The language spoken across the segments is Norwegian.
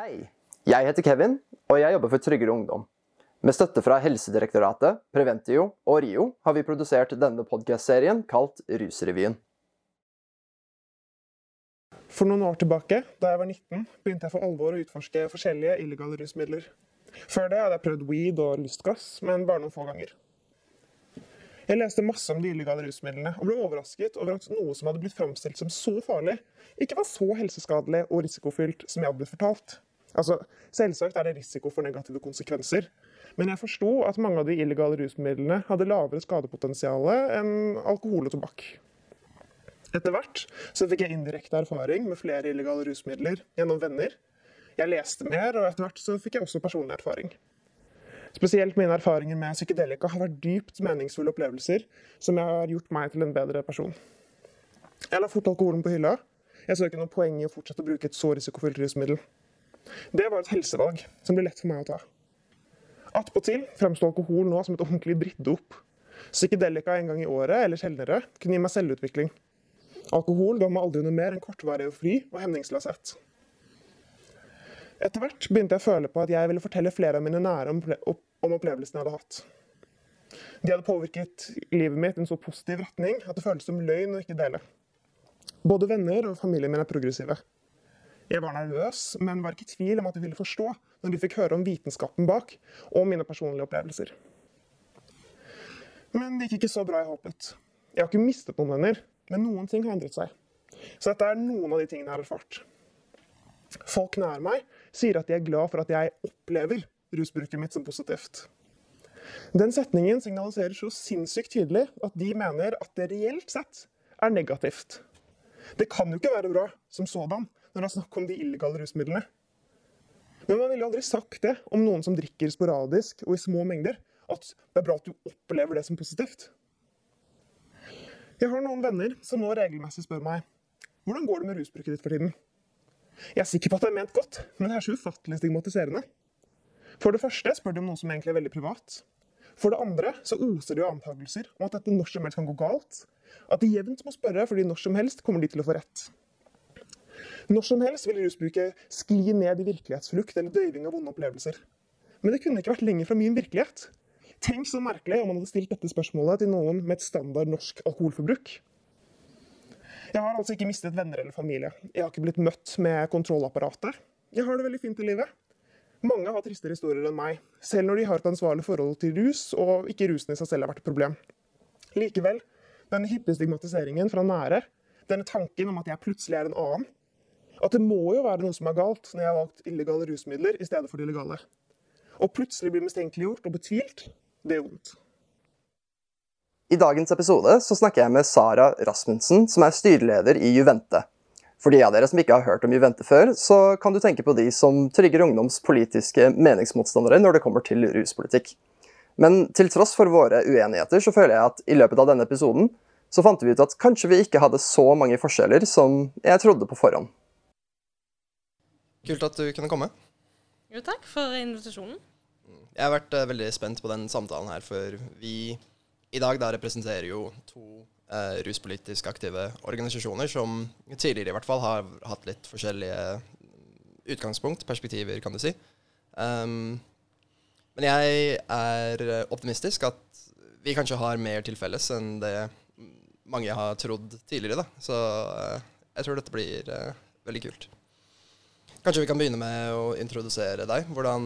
Hei, jeg heter Kevin, og jeg jobber for Tryggere Ungdom. Med støtte fra Helsedirektoratet, Preventio og RIO har vi produsert denne podkastserien kalt Rusrevyen. For noen år tilbake, da jeg var 19, begynte jeg for alvor å utforske forskjellige illegale rusmidler. Før det hadde jeg prøvd weed og lystgass, men bare noen få ganger. Jeg leste masse om de illegale rusmidlene og ble overrasket over at noe som hadde blitt framstilt som så farlig, ikke var så helseskadelig og risikofylt som jeg hadde blitt fortalt. Altså, Selvsagt er det risiko for negative konsekvenser, men jeg forsto at mange av de illegale rusmidlene hadde lavere skadepotensial enn alkohol og tobakk. Etter hvert så fikk jeg indirekte erfaring med flere illegale rusmidler gjennom venner. Jeg leste mer, og etter hvert så fikk jeg også personlig erfaring. Spesielt mine erfaringer med psykedelika har vært dypt meningsfulle opplevelser som har gjort meg til en bedre person. Jeg la fort alkoholen på hylla. Jeg så ikke noe poeng i å fortsette å bruke et så risikofylt rusmiddel. Det var et helsevalg som ble lett for meg å ta. Attpåtil fremsto alkohol nå som et ordentlig drittdop. Psykedelika en gang i året eller sjeldnere kunne gi meg selvutvikling. Alkohol ga meg aldri noe mer enn kortvarig eufori og hemningsløshet. Etter hvert begynte jeg å føle på at jeg ville fortelle flere av mine nære om, om opplevelsene jeg hadde hatt. De hadde påvirket livet mitt i en så positiv retning at det føltes som løgn å ikke dele. Både venner og familien min er progressive. Jeg var nervøs, men var ikke i tvil om at de ville forstå når de fikk høre om vitenskapen bak og mine personlige opplevelser. Men det gikk ikke så bra jeg håpet. Jeg har ikke mistet noen venner, men noen ting har endret seg. Så dette er noen av de tingene jeg har erfart. Folk nær meg sier at de er glad for at jeg opplever rusbruket mitt som positivt. Den setningen signaliserer så sinnssykt tydelig at de mener at det reelt sett er negativt. Det kan jo ikke være bra som sådan når det er snakk om de illegale rusmidlene. Men man ville aldri sagt det om noen som drikker sporadisk og i små mengder. At det er bra at du opplever det som positivt. Jeg har noen venner som nå regelmessig spør meg hvordan går det med rusbruket ditt for tiden. Jeg er sikker på at det er ment godt, men det er så ufattelig stigmatiserende. For det første spør de om noe som egentlig er veldig privat. For det andre så oser de av antakelser om at dette når som helst kan gå galt. At de jevnt må spørre, fordi når som helst kommer de til å få rett. Når som helst vil rusbruket skli ned i virkelighetsflukt eller døyving av vonde opplevelser. Men det kunne ikke vært lenger fra min virkelighet. Tenk så merkelig om man hadde stilt dette spørsmålet til noen med et standard norsk alkoholforbruk. Jeg har altså ikke mistet venner eller familie. Jeg har ikke blitt møtt med kontrollapparatet. Jeg har det veldig fint i livet. Mange har tristere historier enn meg, selv når de har et ansvarlig forhold til rus, og ikke rusen i seg selv har vært et problem. Likevel, denne hyppige stigmatiseringen fra nære, denne tanken om at jeg plutselig er en annen, at det må jo være noe som er galt når jeg har valgt illegale rusmidler i stedet for de legale. Og plutselig bli mistenkeliggjort og betvilt, det er vondt. I dagens episode så snakker jeg med Sara Rasmussen, som er styreleder i Juvente. For de av dere som ikke har hørt om Juvente før, så kan du tenke på de som trygger ungdoms politiske meningsmotstandere når det kommer til ruspolitikk. Men til tross for våre uenigheter så føler jeg at i løpet av denne episoden så fant vi ut at kanskje vi ikke hadde så mange forskjeller som jeg trodde på forhånd. Kult at du kunne komme. Jo, takk for invitasjonen. Jeg har vært uh, veldig spent på den samtalen her, for vi i dag da representerer jo to uh, ruspolitisk aktive organisasjoner som tidligere i hvert fall har hatt litt forskjellige utgangspunkt, perspektiver, kan du si. Um, men jeg er optimistisk at vi kanskje har mer til felles enn det mange har trodd tidligere. da. Så uh, jeg tror dette blir veldig kult. Kanskje vi kan begynne med å introdusere deg. Hvordan,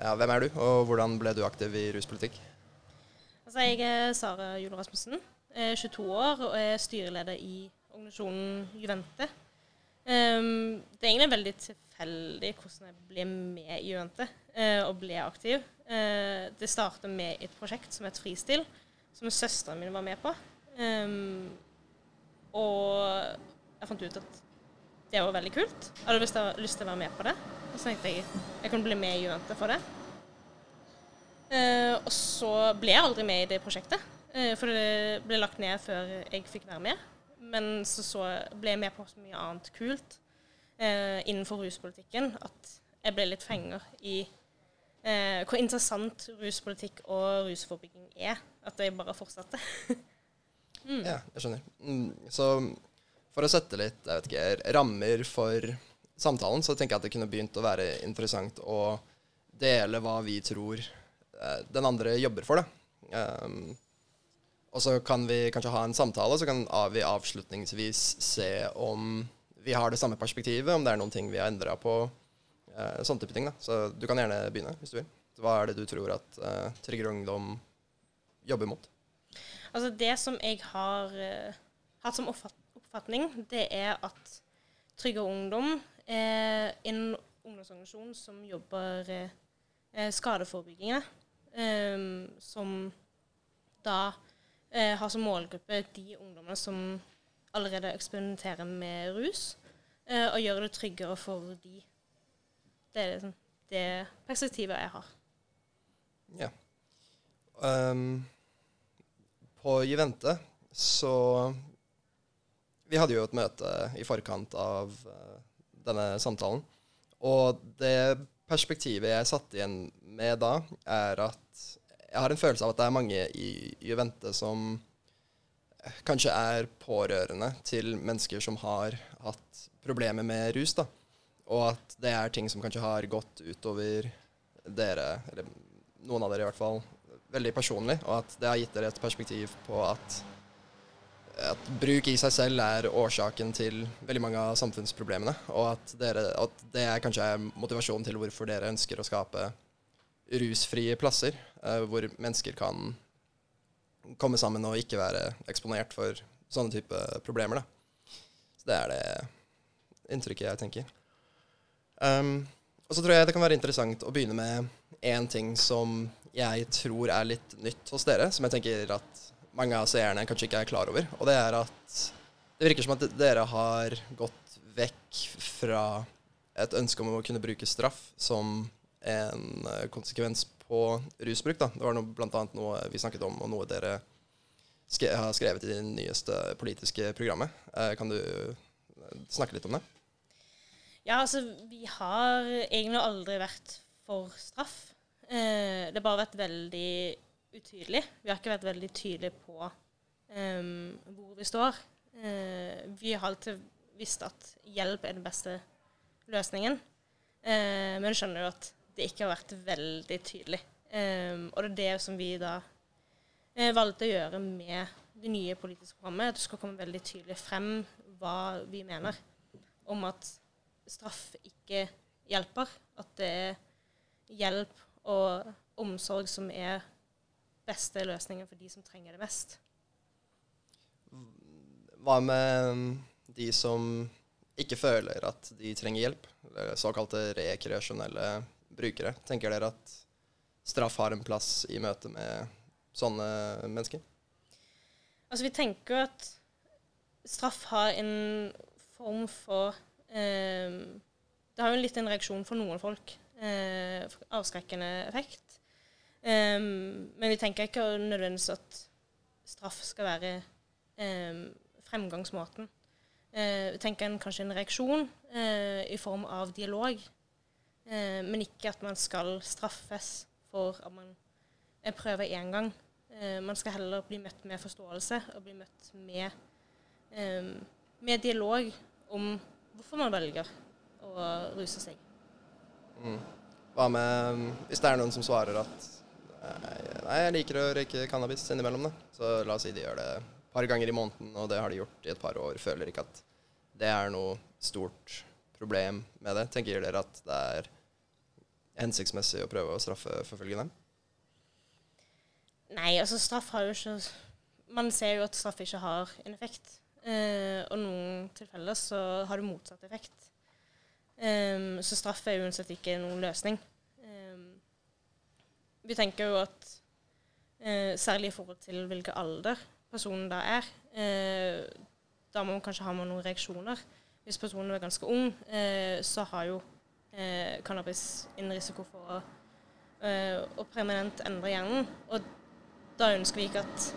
ja, hvem er du, og hvordan ble du aktiv i ruspolitikk? Altså, jeg er Sara Jule Rasmussen, er 22 år og er styreleder i organisasjonen Juvente. Um, det er egentlig veldig tilfeldig hvordan jeg ble med i Juvente uh, og ble aktiv. Uh, det startet med et prosjekt som het Fristil, som søsteren min var med på. Um, og jeg fant ut at det var veldig kult. Jeg hadde lyst til å være med på det. Og så tenkte jeg jeg kunne bli med i Juvente for det. Eh, og så ble jeg aldri med i det prosjektet, eh, for det ble lagt ned før jeg fikk være med. Men så, så ble jeg med på så mye annet kult eh, innenfor ruspolitikken at jeg ble litt fenger i hvor interessant ruspolitikk og rusforebygging er. At jeg bare fortsatte. mm. Ja, jeg skjønner. Mm, så for å sette litt ikke, rammer for samtalen, så tenker jeg at det kunne begynt å være interessant å dele hva vi tror eh, den andre jobber for. Da. Um, og så kan vi kanskje ha en samtale, så kan vi avslutningsvis se om vi har det samme perspektivet, om det er noen ting vi har endra på. Uh, sånne type ting. da. Så du kan gjerne begynne, hvis du vil. Hva er det du tror at uh, Trygger Ungdom jobber mot? Altså Det som jeg har uh, hatt som oppfatning, det er at Trygge Ungdom er en ungdomsorganisasjon som jobber eh, skadeforebyggende. Eh, som da eh, har som målgruppe de ungdommene som allerede eksperimenterer med rus, eh, og gjør det tryggere for de. Det er liksom det perspektivet jeg har. Ja. Um, på Givente, så Vi hadde jo et møte i forkant av uh, denne samtalen. Og det perspektivet jeg satt igjen med da, er at jeg har en følelse av at det er mange i Juvente som kanskje er pårørende til mennesker som har hatt problemer med rus. da. Og at det er ting som kanskje har gått utover dere, eller noen av dere i hvert fall, veldig personlig. Og at det har gitt dere et perspektiv på at at bruk i seg selv er årsaken til veldig mange av samfunnsproblemene. Og at, dere, at det er kanskje er motivasjonen til hvorfor dere ønsker å skape rusfrie plasser, uh, hvor mennesker kan komme sammen og ikke være eksponert for sånne type problemer. Da. Så det er det inntrykket jeg tenker. Um, og så tror jeg det kan være interessant å begynne med én ting som jeg tror er litt nytt hos dere, som jeg tenker at mange av seerne kanskje ikke er klar over. Og det er at det virker som at dere har gått vekk fra et ønske om å kunne bruke straff som en eh, konsekvens på rusbruk. Da. Det var noe, blant annet noe vi snakket om, og noe dere har skrevet i det nyeste politiske programmet. Eh, kan du snakke litt om det? Ja, altså vi har egentlig aldri vært for straff. Eh, det har bare vært veldig utydelig. Vi har ikke vært veldig tydelige på um, hvor vi står. Uh, vi har alltid visst at hjelp er den beste løsningen, uh, men skjønner jo at det ikke har vært veldig tydelig. Um, og det er det som vi da uh, valgte å gjøre med det nye politiske programmet, at det skal komme veldig tydelig frem hva vi mener om at straff ikke hjelper. At det er hjelp og omsorg som er beste løsningen for de som trenger det mest. Hva med de som ikke føler at de trenger hjelp, såkalte rekreasjonelle brukere? Tenker dere at straff har en plass i møte med sånne mennesker? Altså, vi tenker at straff har en form for eh, Det har jo litt en reaksjon for noen folk. Eh, avskrekkende effekt. Um, men vi tenker ikke nødvendigvis at straff skal være um, fremgangsmåten. Uh, vi tenker en, kanskje en reaksjon uh, i form av dialog, uh, men ikke at man skal straffes for at man prøver én gang. man skal heller bli møtt med forståelse og bli møtt med, um, med dialog om hvorfor man velger å ruse seg. Mm. Hva med hvis det er noen som svarer at Nei, jeg liker å røyke cannabis innimellom, da. Så la oss si de gjør det et par ganger i måneden, og det har de gjort i et par år. Føler ikke at det er noe stort problem med det. Tenker dere at det er hensiktsmessig å prøve å straffeforfølge dem? Nei, altså straff har jo ikke Man ser jo at straff ikke har en effekt. Eh, og noen tilfeller så har det motsatt effekt. Um, så straff er uansett ikke noen løsning vi tenker jo at eh, særlig i forhold til hvilken alder personen da er, eh, da må man kanskje ha med noen reaksjoner. Hvis personen er ganske ung, eh, så har jo eh, cannabis en risiko for å, eh, å permanent endre hjernen. Og da ønsker vi ikke at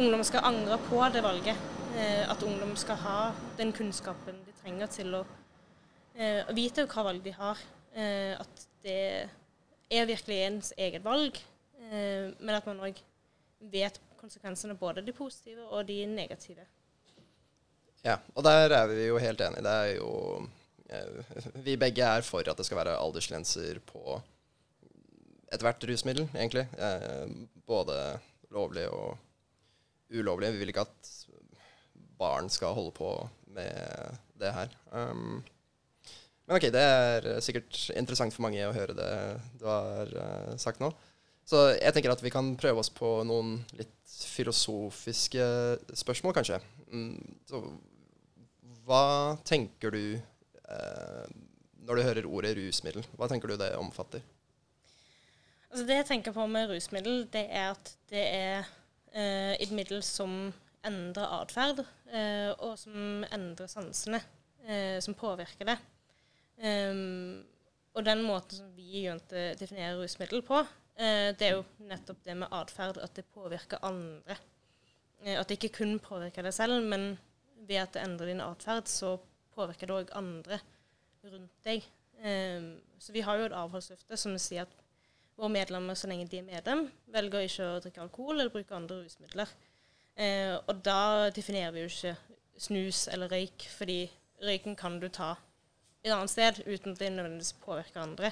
ungdom skal angre på det valget. Eh, at ungdom skal ha den kunnskapen de trenger til å vite hva valg de har. at det er virkelig ens eget valg, eh, men at man òg vet konsekvensene, både de positive og de negative. Ja, og der er vi jo helt enige. Det er jo eh, vi begge er for at det skal være aldersgrenser på ethvert rusmiddel, egentlig. Eh, både lovlig og ulovlig. Vi vil ikke at barn skal holde på med det her. Um, men OK, det er sikkert interessant for mange å høre det du har uh, sagt nå. Så jeg tenker at vi kan prøve oss på noen litt filosofiske spørsmål, kanskje. Mm, så hva tenker du uh, når du hører ordet rusmiddel? Hva tenker du det omfatter? Altså det jeg tenker på med rusmiddel, det er at det er uh, et middel som endrer atferd, og som endrer sansene, som påvirker det. Um, og den måten som vi i definerer rusmiddel på, uh, det er jo nettopp det med atferd, at det påvirker andre. Uh, at det ikke kun påvirker deg selv, men ved at det endrer din atferd, så påvirker det òg andre rundt deg. Um, så vi har jo et avholdsløfte som sier at våre medlemmer, så lenge de er medlem, velger ikke å drikke alkohol eller bruke andre rusmidler. Uh, og da definerer vi jo ikke snus eller røyk, fordi røyken kan du ta et annet sted uten at det nødvendigvis påvirker andre.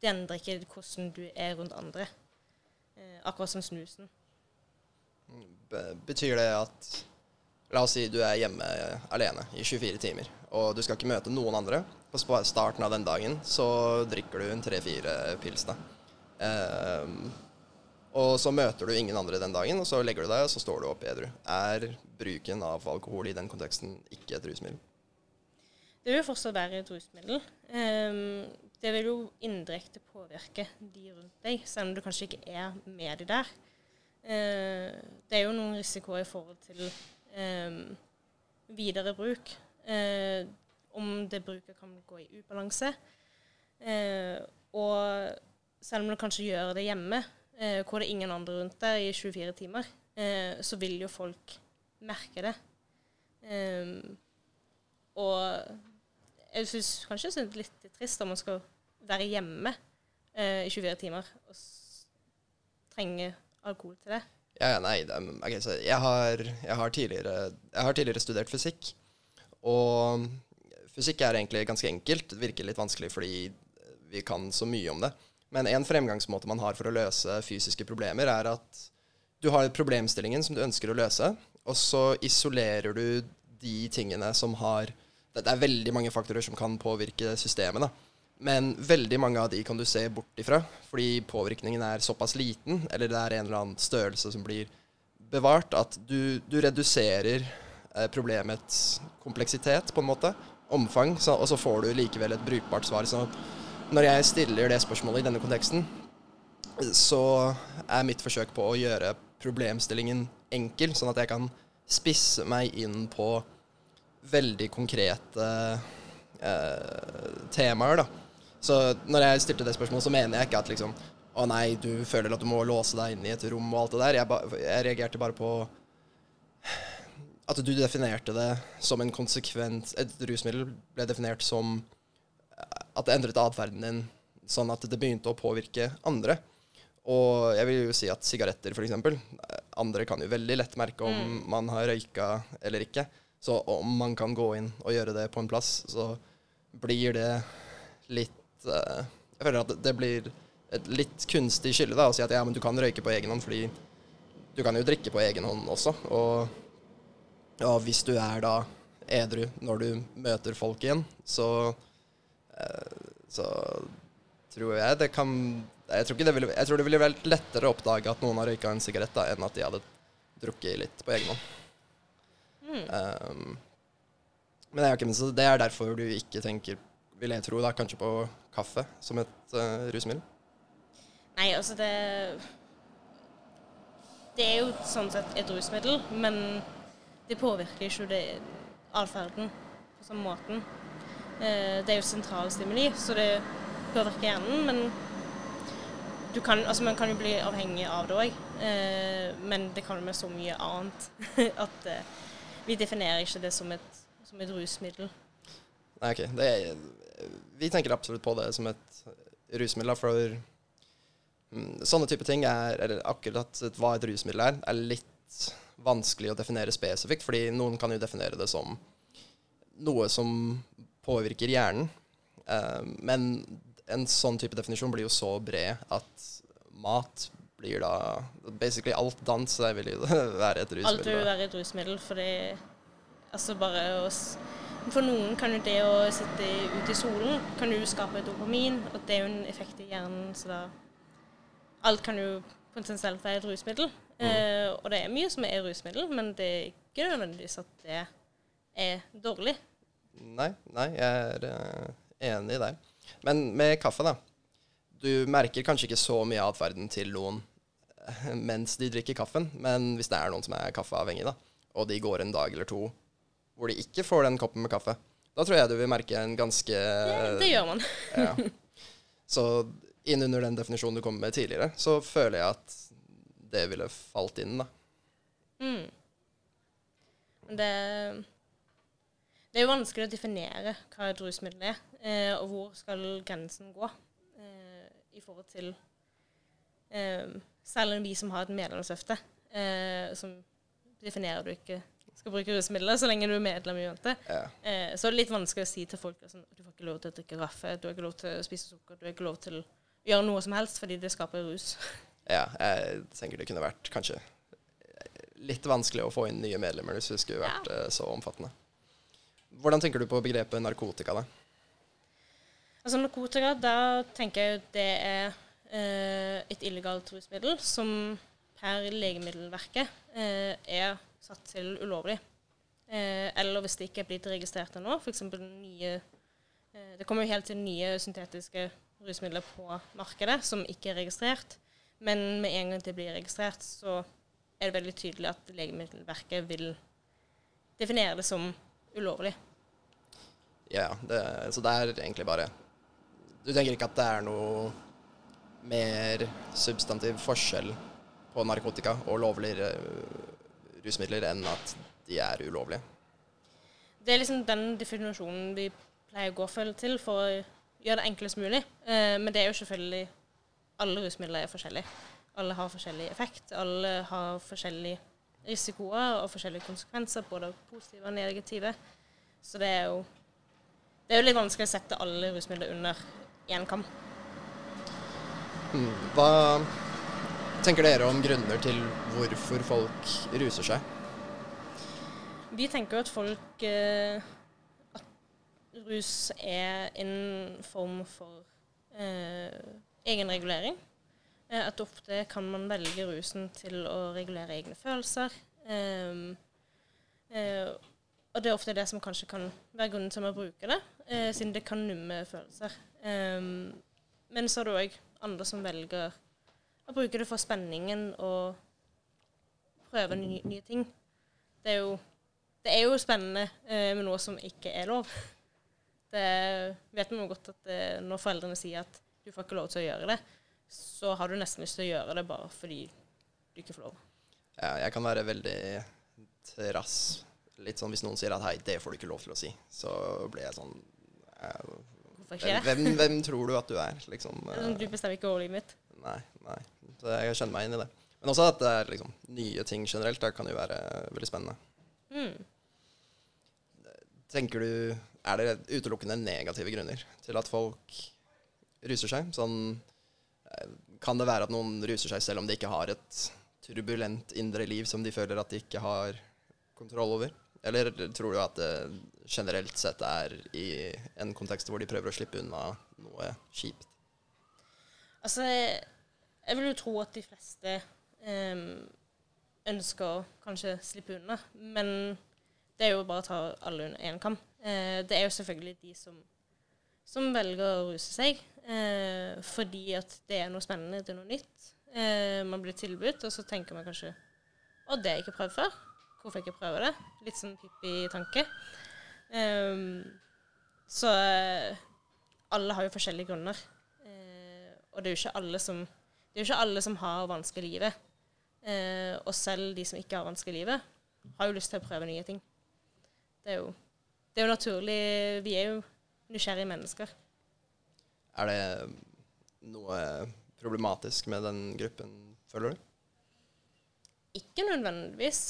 Det endrer ikke hvordan du er rundt andre. Eh, akkurat som snusen. Betyr det at La oss si du er hjemme alene i 24 timer, og du skal ikke møte noen andre. På starten av den dagen så drikker du en tre-fire pils. da. Eh, og så møter du ingen andre den dagen, og så legger du deg, og så står du opp edru. Er bruken av alkohol i den konteksten ikke et rusmiddel? Det vil fortsatt være et rusmiddel. Um, det vil jo indirekte påvirke de rundt deg, selv om du kanskje ikke er med de der. Uh, det er jo noen risikoer i forhold til um, videre bruk. Om det bruket kan gå i ubalanse. Og selv om du kanskje gjør det hjemme, hvor det er ingen andre rundt deg i 24 timer, så vil jo folk merke det. Og jeg syns kanskje det er litt trist om man skal være hjemme eh, i 24 timer og trenge alkohol til det. Ja, nei, det, okay, jeg, har, jeg, har jeg, har, tidligere, studert fysikk. Og fysikk er egentlig ganske enkelt. Det virker litt vanskelig fordi vi kan så mye om det. Men en fremgangsmåte man har for å løse fysiske problemer, er at du har problemstillingen som du ønsker å løse, og så isolerer du de tingene som har det er veldig mange faktorer som kan påvirke systemet. da. Men veldig mange av de kan du se bort ifra, fordi påvirkningen er såpass liten, eller det er en eller annen størrelse som blir bevart, at du, du reduserer eh, problemets kompleksitet, på en måte, omfang, så, og så får du likevel et brukbart svar. Så når jeg stiller det spørsmålet i denne konteksten, så er mitt forsøk på å gjøre problemstillingen enkel, sånn at jeg kan spisse meg inn på veldig konkrete eh, temaer, da. Så når jeg stilte det spørsmålet, så mener jeg ikke at liksom Å nei, du føler at du må låse deg inn i et rom og alt det der. Jeg, ba, jeg reagerte bare på at du definerte det som en konsekvens Et rusmiddel ble definert som at det endret atferden din sånn at det begynte å påvirke andre. Og jeg vil jo si at sigaretter, f.eks. Andre kan jo veldig lett merke om mm. man har røyka eller ikke. Så om man kan gå inn og gjøre det på en plass, så blir det litt uh, Jeg føler at det blir et litt kunstig skille da, å si at ja, men du kan røyke på egen hånd, fordi du kan jo drikke på egen hånd også. Og, og hvis du er da edru når du møter folk igjen, så, uh, så tror jeg det kan jeg tror, det ville, jeg tror det ville vært lettere å oppdage at noen har røyka en sigarett, da, enn at de hadde drukket litt på egen hånd. Um, men er, ikke, det er derfor du ikke tenker, vil jeg tro, da, kanskje på kaffe som et uh, rusmiddel? Nei, altså det Det er jo sånn sett et rusmiddel, men det påvirker ikke det atferden på samme måten. Uh, det er jo sentralstimuli, så det påvirker hjernen, men kan, altså man kan jo bli avhengig av det òg. Uh, men det kan jo være så mye annet at vi definerer ikke det som et, som et rusmiddel. Nei, ok. Er, vi tenker absolutt på det som et rusmiddel, for mm, sånne type ting er, eller akkurat hva et rusmiddel er, er litt vanskelig å definere spesifikt, fordi noen kan jo definere det som noe som påvirker hjernen. Eh, men en sånn type definisjon blir jo så bred at mat blir da Basically alt dans vil jo være et Alt vil rusmiddel. være et rusmiddel, fordi altså bare å For noen kan jo det å sitte ute i solen kan jo skape dopamin, og det er jo en effekt i hjernen, så da Alt kan jo potensielt være et rusmiddel. Eh, og det er mye som er rusmiddel, men det er ikke nødvendigvis at det er dårlig. Nei, nei, jeg er eh, enig i deg. Men med kaffe, da. Du merker kanskje ikke så mye av atferden til noen mens de drikker kaffen, men hvis det er noen som er kaffeavhengig, da, og de går en dag eller to hvor de ikke får den koppen med kaffe, da tror jeg du vil merke en ganske Det, det gjør man. ja. Så innunder den definisjonen du kom med tidligere, så føler jeg at det ville falt inn, da. Mm. Det, det er jo vanskelig å definere hva et rusmiddel er, eh, og hvor skal grensen gå eh, i forhold til eh, Særlig vi som har et medlemsløfte, eh, som definerer du ikke skal bruke rusmidler så lenge du er medlem. Ja. Eh, så er det litt vanskelig å si til folk sånn, du får ikke lov til å drikke raffe, du har ikke lov til å spise sukker, du har ikke lov til å gjøre noe som helst fordi det skaper rus. Ja, jeg tenker det kunne vært kanskje litt vanskelig å få inn nye medlemmer hvis det skulle vært ja. så omfattende. Hvordan tenker du på begrepet narkotika, da? Altså Narkotika, da tenker jeg det er eh, et illegalt rusmiddel som per Legemiddelverket eh, er satt til ulovlig. Eh, eller hvis det ikke er blitt registrert ennå, f.eks. nye eh, Det kommer jo helt til nye syntetiske rusmidler på markedet som ikke er registrert. Men med en gang det blir registrert, så er det veldig tydelig at Legemiddelverket vil definere det som ulovlig. Ja, det, så det er egentlig bare Du tenker ikke at det er noe mer substantiv forskjell på narkotika og lovlige eh, rusmidler enn at de er ulovlige? Det er liksom den definisjonen vi pleier å gå til for å gjøre det enklest mulig. Eh, men det er jo selvfølgelig Alle rusmidler er forskjellige. Alle har forskjellig effekt. Alle har forskjellige risikoer og forskjellige konsekvenser, både positive og negative. Så det er jo Det er jo litt vanskelig å sette alle rusmidler under én kam. Hva tenker dere om grunner til hvorfor folk ruser seg? Vi tenker at folk eh, At rus er en form for eh, egenregulering. Eh, at ofte kan man velge rusen til å regulere egne følelser. Eh, eh, og det er ofte det som kanskje kan være grunnen til at man bruker det, eh, siden det kan numme følelser. Um, men så er det òg andre som velger å bruke det for spenningen og prøve nye, nye ting. Det er jo det er jo spennende eh, med noe som ikke er lov. Det vet vi jo godt at det, når foreldrene sier at du får ikke lov til å gjøre det, så har du nesten lyst til å gjøre det bare fordi du ikke får lov. Ja, jeg kan være veldig trass. Litt sånn hvis noen sier at hei, det får du ikke lov til å si, så blir jeg sånn eh, Hvorfor ikke hvem, det? hvem, hvem tror du at du er, liksom? Sånn, Du bestemmer ikke over livet mitt. Nei, nei. Så jeg kjenner meg inn i det. Men også at det er liksom nye ting generelt. Det kan jo være veldig spennende. Mm. Tenker du Er det utelukkende negative grunner til at folk ruser seg? Sånn eh, Kan det være at noen ruser seg selv om de ikke har et turbulent indre liv som de føler at de ikke har kontroll over? Eller tror du at det generelt sett er i en kontekst hvor de prøver å slippe unna noe kjipt? Altså, jeg vil jo tro at de fleste em, ønsker å kanskje slippe unna, men det er jo bare å ta alle under én kam. Eh, det er jo selvfølgelig de som, som velger å ruse seg, eh, fordi at det er noe spennende, det er noe nytt. Eh, man blir tilbudt, og så tenker man kanskje Å, det har jeg ikke prøvd før. Hvorfor ikke prøve det? Litt sånn Pippi-tanke. Um, så eh, alle har jo forskjellige grunner. Uh, og det er jo ikke alle som det er jo ikke alle som har vanskelig i livet. Uh, og selv de som ikke har vanskelig i livet, har jo lyst til å prøve nye ting. Det er jo, det er jo naturlig. Vi er jo nysgjerrige mennesker. Er det noe problematisk med den gruppen, føler du? Ikke nødvendigvis.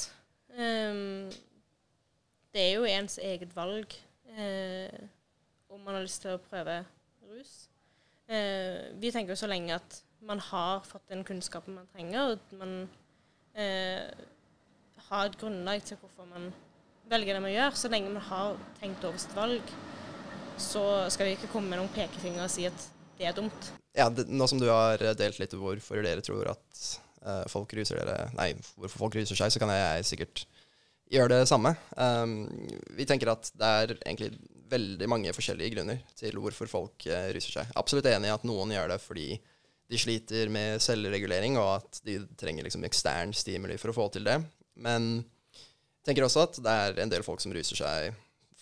Ehm, det er jo ens eget valg. Eh, om man har lyst til å prøve rus. Eh, vi tenker jo så lenge at man har fått den kunnskapen man trenger, og at man eh, har et grunnlag til hvorfor man velger det man gjør. Så lenge man har tenkt over sitt valg, så skal vi ikke komme med noen pekefinger og si at det er dumt. Ja, det, Nå som du har delt litt hvorfor dere tror at folk ruser dere Nei, hvorfor folk ruser seg, så kan jeg sikkert gjøre det samme. Um, vi tenker at det er egentlig veldig mange forskjellige grunner til hvorfor folk uh, ruser seg. Absolutt enig i at noen gjør det fordi de sliter med selvregulering, og at de trenger liksom ekstern stimuli for å få til det. Men jeg tenker også at det er en del folk som ruser seg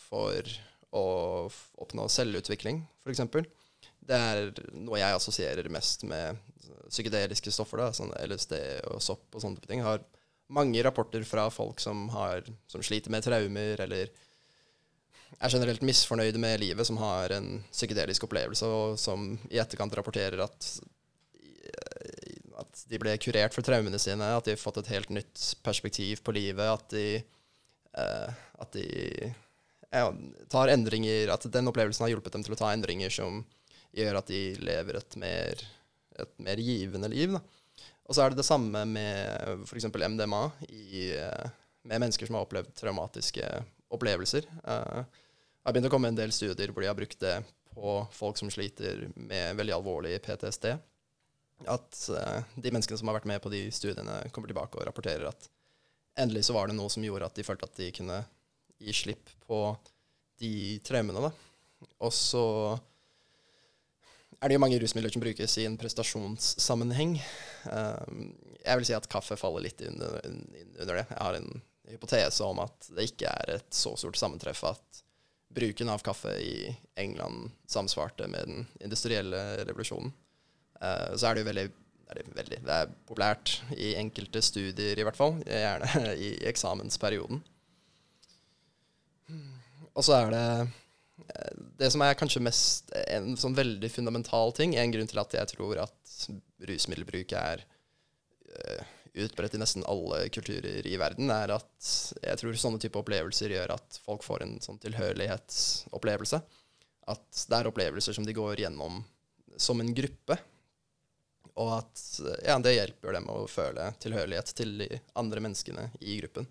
for å oppnå selvutvikling, f.eks. Det er noe jeg assosierer mest med psykedeliske stoffer, da, sånn LSD og sopp og sånne ting. Jeg har mange rapporter fra folk som, har, som sliter med traumer, eller er generelt misfornøyde med livet, som har en psykedelisk opplevelse, og som i etterkant rapporterer at at de ble kurert for traumene sine, at de har fått et helt nytt perspektiv på livet, at de, uh, at de ja, tar endringer At den opplevelsen har hjulpet dem til å ta endringer som gjør at de lever et mer, et mer givende liv. Da. Og så er det det samme med f.eks. MDMA i, uh, med mennesker som har opplevd traumatiske opplevelser. Det har begynt å komme en del studier hvor de har brukt det på folk som sliter med veldig alvorlig PTSD at uh, de menneskene som har vært med på de studiene, kommer tilbake og rapporterer at endelig så var det noe som gjorde at de følte at de kunne gi slipp på de traumene. Da. Og så er det jo mange rusmidler som brukes i en prestasjonssammenheng. Um, jeg vil si at kaffe faller litt under, under, det. Jeg har en hypotese om at det ikke er et så stort sammentreff at bruken av kaffe i England samsvarte med den industrielle revolusjonen. Uh, så er det jo veldig, er det, veldig, det er populært i enkelte studier, i hvert fall. Gjerne i eksamensperioden. Og så er det eh, det som er kanskje mest en sånn veldig fundamental ting, en grunn til at jeg tror at rusmiddelbruk er uh, utbredt i nesten alle kulturer i verden, er at jeg tror sånne type opplevelser gjør at folk får en sånn tilhørighetsopplevelse. At det er opplevelser som de går gjennom som en gruppe, og at ja, det hjelper dem å føle tilhørighet til de andre menneskene i gruppen.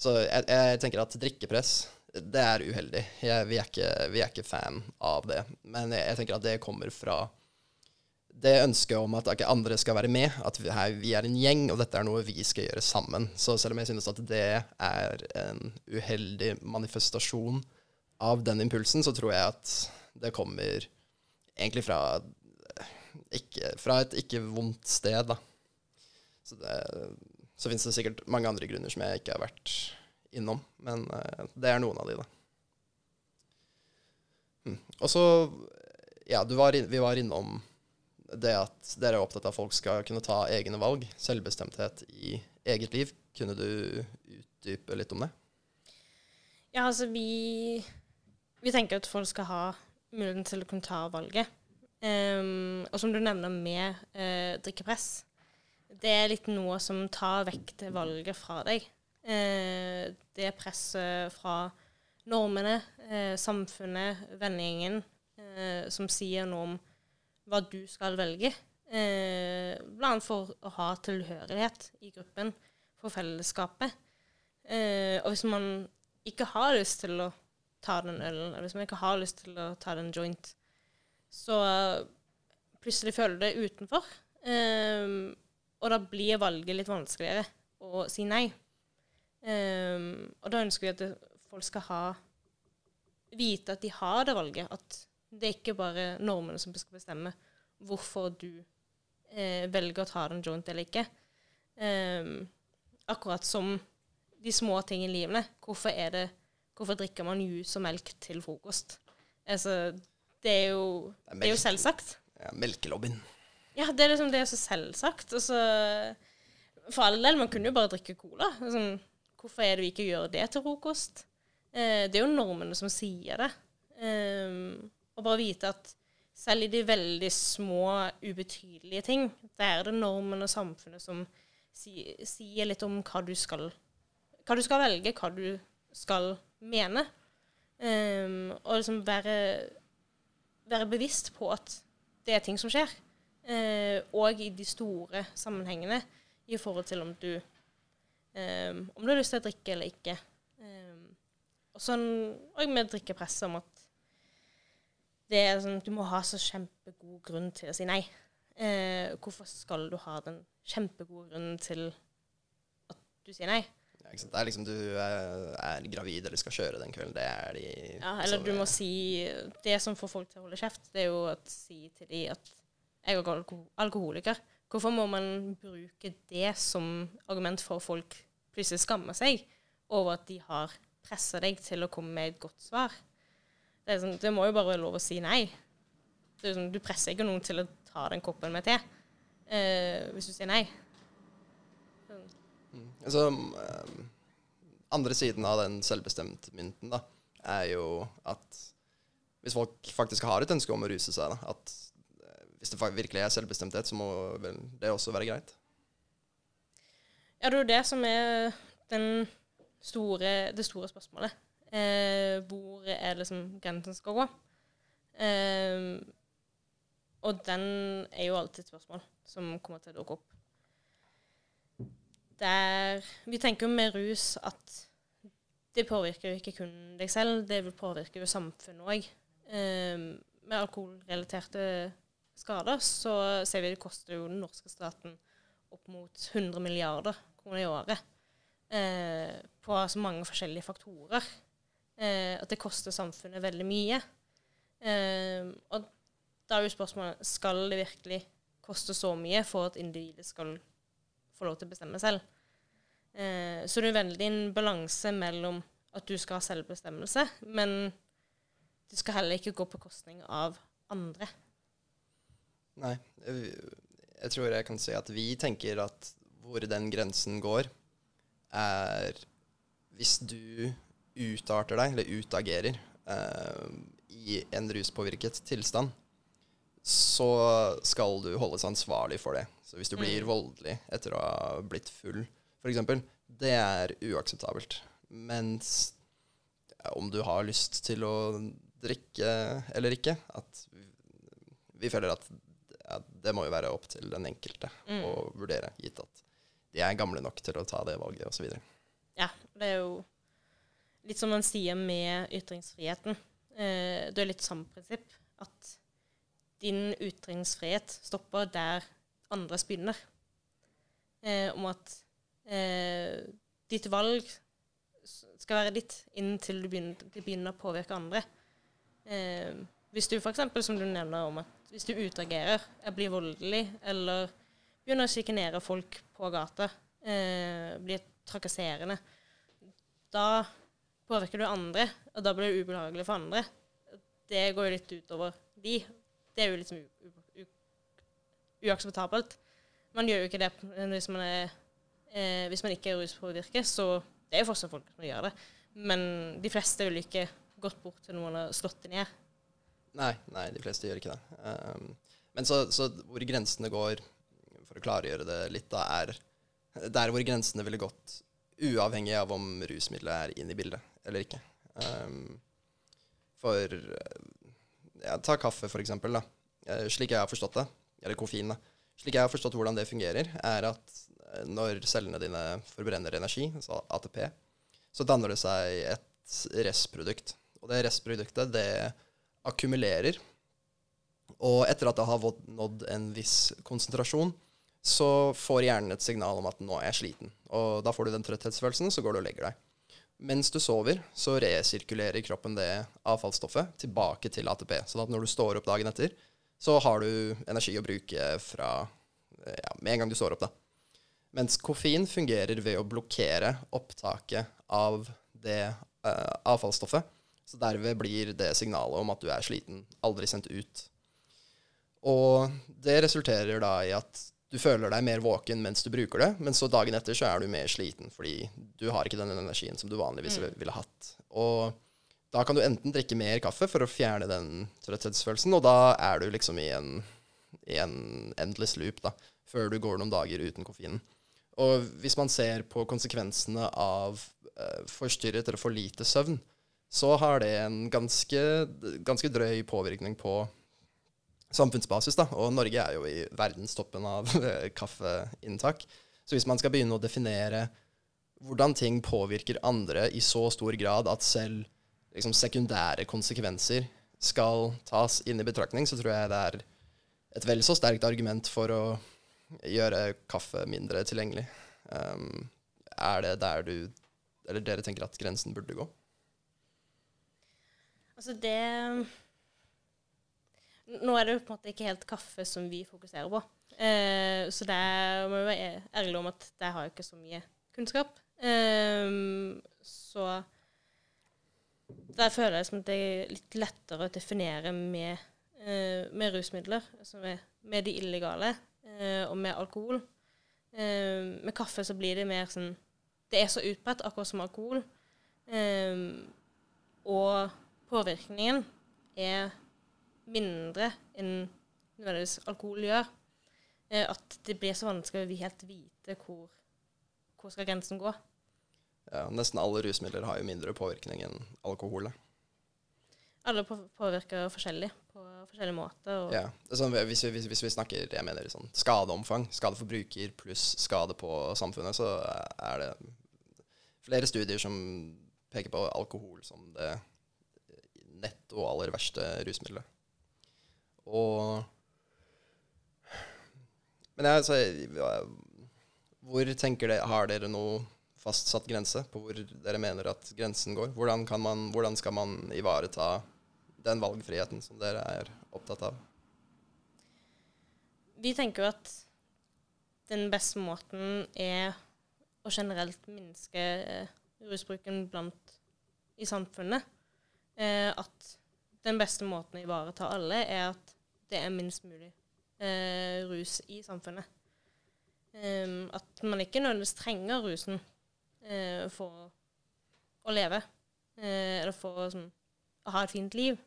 Så jeg, jeg tenker at drikkepress, det er uheldig. Jeg, vi, er ikke, vi, er ikke, fan av det. Men jeg, jeg, tenker at det kommer fra det ønsket om at okay, andre skal være med, at vi, her, vi er en gjeng, og dette er noe vi skal gjøre sammen. Så selv om jeg synes at det er en uheldig manifestasjon av den impulsen, så tror jeg at det kommer egentlig fra ikke, fra et ikke vondt sted, da. Så, det, så fins det sikkert mange andre grunner som jeg ikke har vært innom, men uh, det er noen av de, da. Mm. Og så, ja, var in, vi var innom det at dere er opptatt av at folk skal kunne ta egne valg, selvbestemthet i eget liv. Kunne du utdype litt om det? Ja, altså vi, vi tenker at folk skal ha muligheten til å kunne ta valget. Um, og som du nevner med uh, drikkepress, det er litt noe som tar vekk det valget fra deg. Uh, det presset fra normene, uh, samfunnet, vennegjengen, som sier noe om hva du skal velge. blant Bl.a. for å ha tilhørighet i gruppen, for fellesskapet. og hvis man ikke har lyst til å ta den ølen, eller hvis man ikke har lyst til å ta den joint, så plutselig føler du deg utenfor. Eh, og da blir valget litt vanskeligere å si nei. Um, og da ønsker vi at folk skal ha vite at de har det valget. At det er ikke bare normene som skal bestemme hvorfor du eh, velger å ta den joint eller ikke. Um, akkurat som de små tingene i livene. Hvorfor, er det, hvorfor drikker man juice og melk til frokost? Altså, det er jo, det er jo selvsagt. Ja, melkelobbyen. Ja, det er liksom det er så selvsagt. Altså, For all del, man kunne jo bare drikke cola. Sånn, hvorfor er det vi ikke gjør det til frokost? Eh, det er jo normene som sier det. Eh, og bare vite at selv i de veldig små, ubetydelige ting, der er det normen og samfunnet som si, sier litt om hva du skal hva du skal velge, hva du skal mene. Um, og liksom være, være bevisst på at det er ting som skjer. Uh, og i de store sammenhengene i forhold til om du um, om du har lyst til å drikke eller ikke. Um, og, sånn, òg med drikkepresset om at det er sånn, du må ha så kjempegod grunn til å si nei. Uh, hvorfor skal du ha den kjempegode grunnen til at du sier nei? Ja? Det er liksom du er, er gravid eller skal kjøre den kvelden. Det er de Ja, eller du må si Det som får folk til å holde kjeft, det er jo å si til de at jeg er alko alkoholiker. Hvorfor må man bruke det som argument for at folk plutselig skammer seg over at de har pressa deg til å komme med et godt svar? Det, sånn, det må jo bare være lov å si nei. Sånn, du presser ikke noen til å ta den koppen med te eh, hvis du sier nei. Altså, um, andre siden av den selvbestemtmynten da, er jo at hvis folk faktisk har et ønske om å ruse seg, da, at hvis det virkelig er selvbestemthet, så må vel det også være greit. Ja, det er jo det som er store, det store spørsmålet. Eh, hvor er det som grensen skal gå? Eh, og den er jo alltid et spørsmål som kommer til å dukke opp. Der Vi tenker jo med rus at det påvirker jo ikke kun deg selv, det vil påvirke jo samfunnet òg. Eh, med alkoholrelaterte skader så ser vi det koster jo den norske staten opp mot 100 milliarder kroner i året eh, på så mange forskjellige faktorer. Eh, at det koster samfunnet veldig mye. Eh, og da er jo spørsmålet skal det virkelig koste så mye for at individet skal få lov til å bestemme selv. Eh, så det er veldig en balanse mellom at du skal ha selvbestemmelse, men det skal heller ikke gå på kostning av andre. Nei, jeg, jeg tror jeg kan si at vi tenker at hvor den grensen går, er hvis du utarter deg, eller utagerer, eh, i en ruspåvirket tilstand, så skal du holdes ansvarlig for det. Så hvis du blir voldelig etter å ha blitt full, f.eks., det er uakseptabelt. Mens om du har lyst til å drikke eller ikke, at vi, vi føler at ja, det må jo være opp til den enkelte å vurdere, gitt at de er gamle nok til å ta det valget osv. Ja, det er jo litt som man sier med ytringsfriheten. Eh, det er litt samme prinsipp. At din ytringsfrihet stopper der andres begynner. Eh, om at eh, ditt valg skal være ditt inntil du begynner, du begynner å påvirke andre. Eh, hvis du f.eks., som du nevner om at hvis du utagerer, eh, blir voldelig, eller begynner å sjikanere folk på gata, eh, blir trakasserende, da påvirker du andre, og da blir det ubehagelig for andre. Det går jo litt utover de. Det er jo liksom uakseptabelt. Man gjør jo ikke det hvis man, er, eh, hvis man ikke er ruspåvirket, så det er jo fortsatt folk som gjør det. Men de fleste vil ikke gått bort til noen og slått dem ned. Nei, nei, de fleste gjør ikke det. Um, men så, så hvor grensene går, for å klargjøre det litt, da, er der hvor grensene ville gått uavhengig av om rusmiddelet er inne i bildet eller ikke. Um, for ja, Ta kaffe, for eksempel. Da. Eh, Slik jeg har forstått det, eller koffein, da. Slik jeg har forstått hvordan det fungerer, er at eh, når cellene dine forbrenner energi, altså ATP, så danner det seg et restprodukt. Og det restproduktet, det akkumulerer. Og etter at det har nådd en viss konsentrasjon, så får hjernen et signal om at nå er jeg sliten. Og da får du den trøtthetsfølelsen, så går du og legger deg. Mens du sover, så resirkulerer kroppen det avfallsstoffet tilbake til ATP. Sånn at når du står opp dagen etter, så har du energi å bruke fra ja, med en gang du står opp, da. Mens koffein fungerer ved å blokkere opptaket av det uh, avfallsstoffet. Så derved blir det signalet om at du er sliten, aldri sendt ut. Og det resulterer da i at du føler deg mer våken mens du bruker det, men så dagen etter så er du mer sliten fordi du har ikke den energien som du vanligvis ville hatt. Og da kan du enten drikke mer kaffe for å fjerne den trøtthetsfølelsen, og da er du liksom i en, i en endless loop, da, før du går noen dager uten koffeinen. Og hvis man ser på konsekvensene av eh, forstyrret eller for lite søvn, så har det en ganske, ganske drøy påvirkning på samfunnsbasis. da, Og Norge er jo i verdenstoppen av kaffeinntak. Så hvis man skal begynne å definere hvordan ting påvirker andre i så stor grad at selv liksom, sekundære konsekvenser skal tas inn i betraktning, så tror jeg det er et vel så sterkt argument for å gjøre kaffe mindre tilgjengelig. Um, er det der du Eller dere tenker at grensen burde gå? Altså, det Nå er det jo på en måte ikke helt kaffe som vi fokuserer på. Eh, så det må jo være ærlig om at der har jeg ikke så mye kunnskap. Eh, så der føler jeg som at det er litt lettere å definere med, eh, med rusmidler, altså med, med de illegale, eh, og med alkohol. Eh, med kaffe så blir det mer sånn Det er så utbredt, akkurat som alkohol. Eh, og påvirkningen er mindre enn nødvendigvis alkohol gjør. Eh, at det blir så vanskelig å helt vite hvor, hvor skal grensen gå. Ja, nesten alle rusmidler har jo mindre påvirkning enn alkohol. Alle påvirker forskjellig på forskjellige måter. ja, sånn, hvis, vi, hvis, hvis, vi, snakker jeg mener, sånn, skadeomfang, skade for bruker pluss skade på samfunnet, så er det flere studier som peker på alkohol som det netto aller verste rusmiddelet. Og Men jeg, altså, hvor tenker dere Har dere noe fastsatt grense på hvor dere mener at grensen går? Hvordan, man, hvordan skal man ivareta den valgfriheten som dere er opptatt av? Vi tenker jo at den beste måten er å generelt minske eh, rusbruken blant i samfunnet. Eh, at den beste måten å ivareta alle, er at det er minst mulig eh, rus i samfunnet. Um, at man ikke nødvendigvis trenger rusen eh, for å leve, uh, eller for sånn, å ha et fint liv.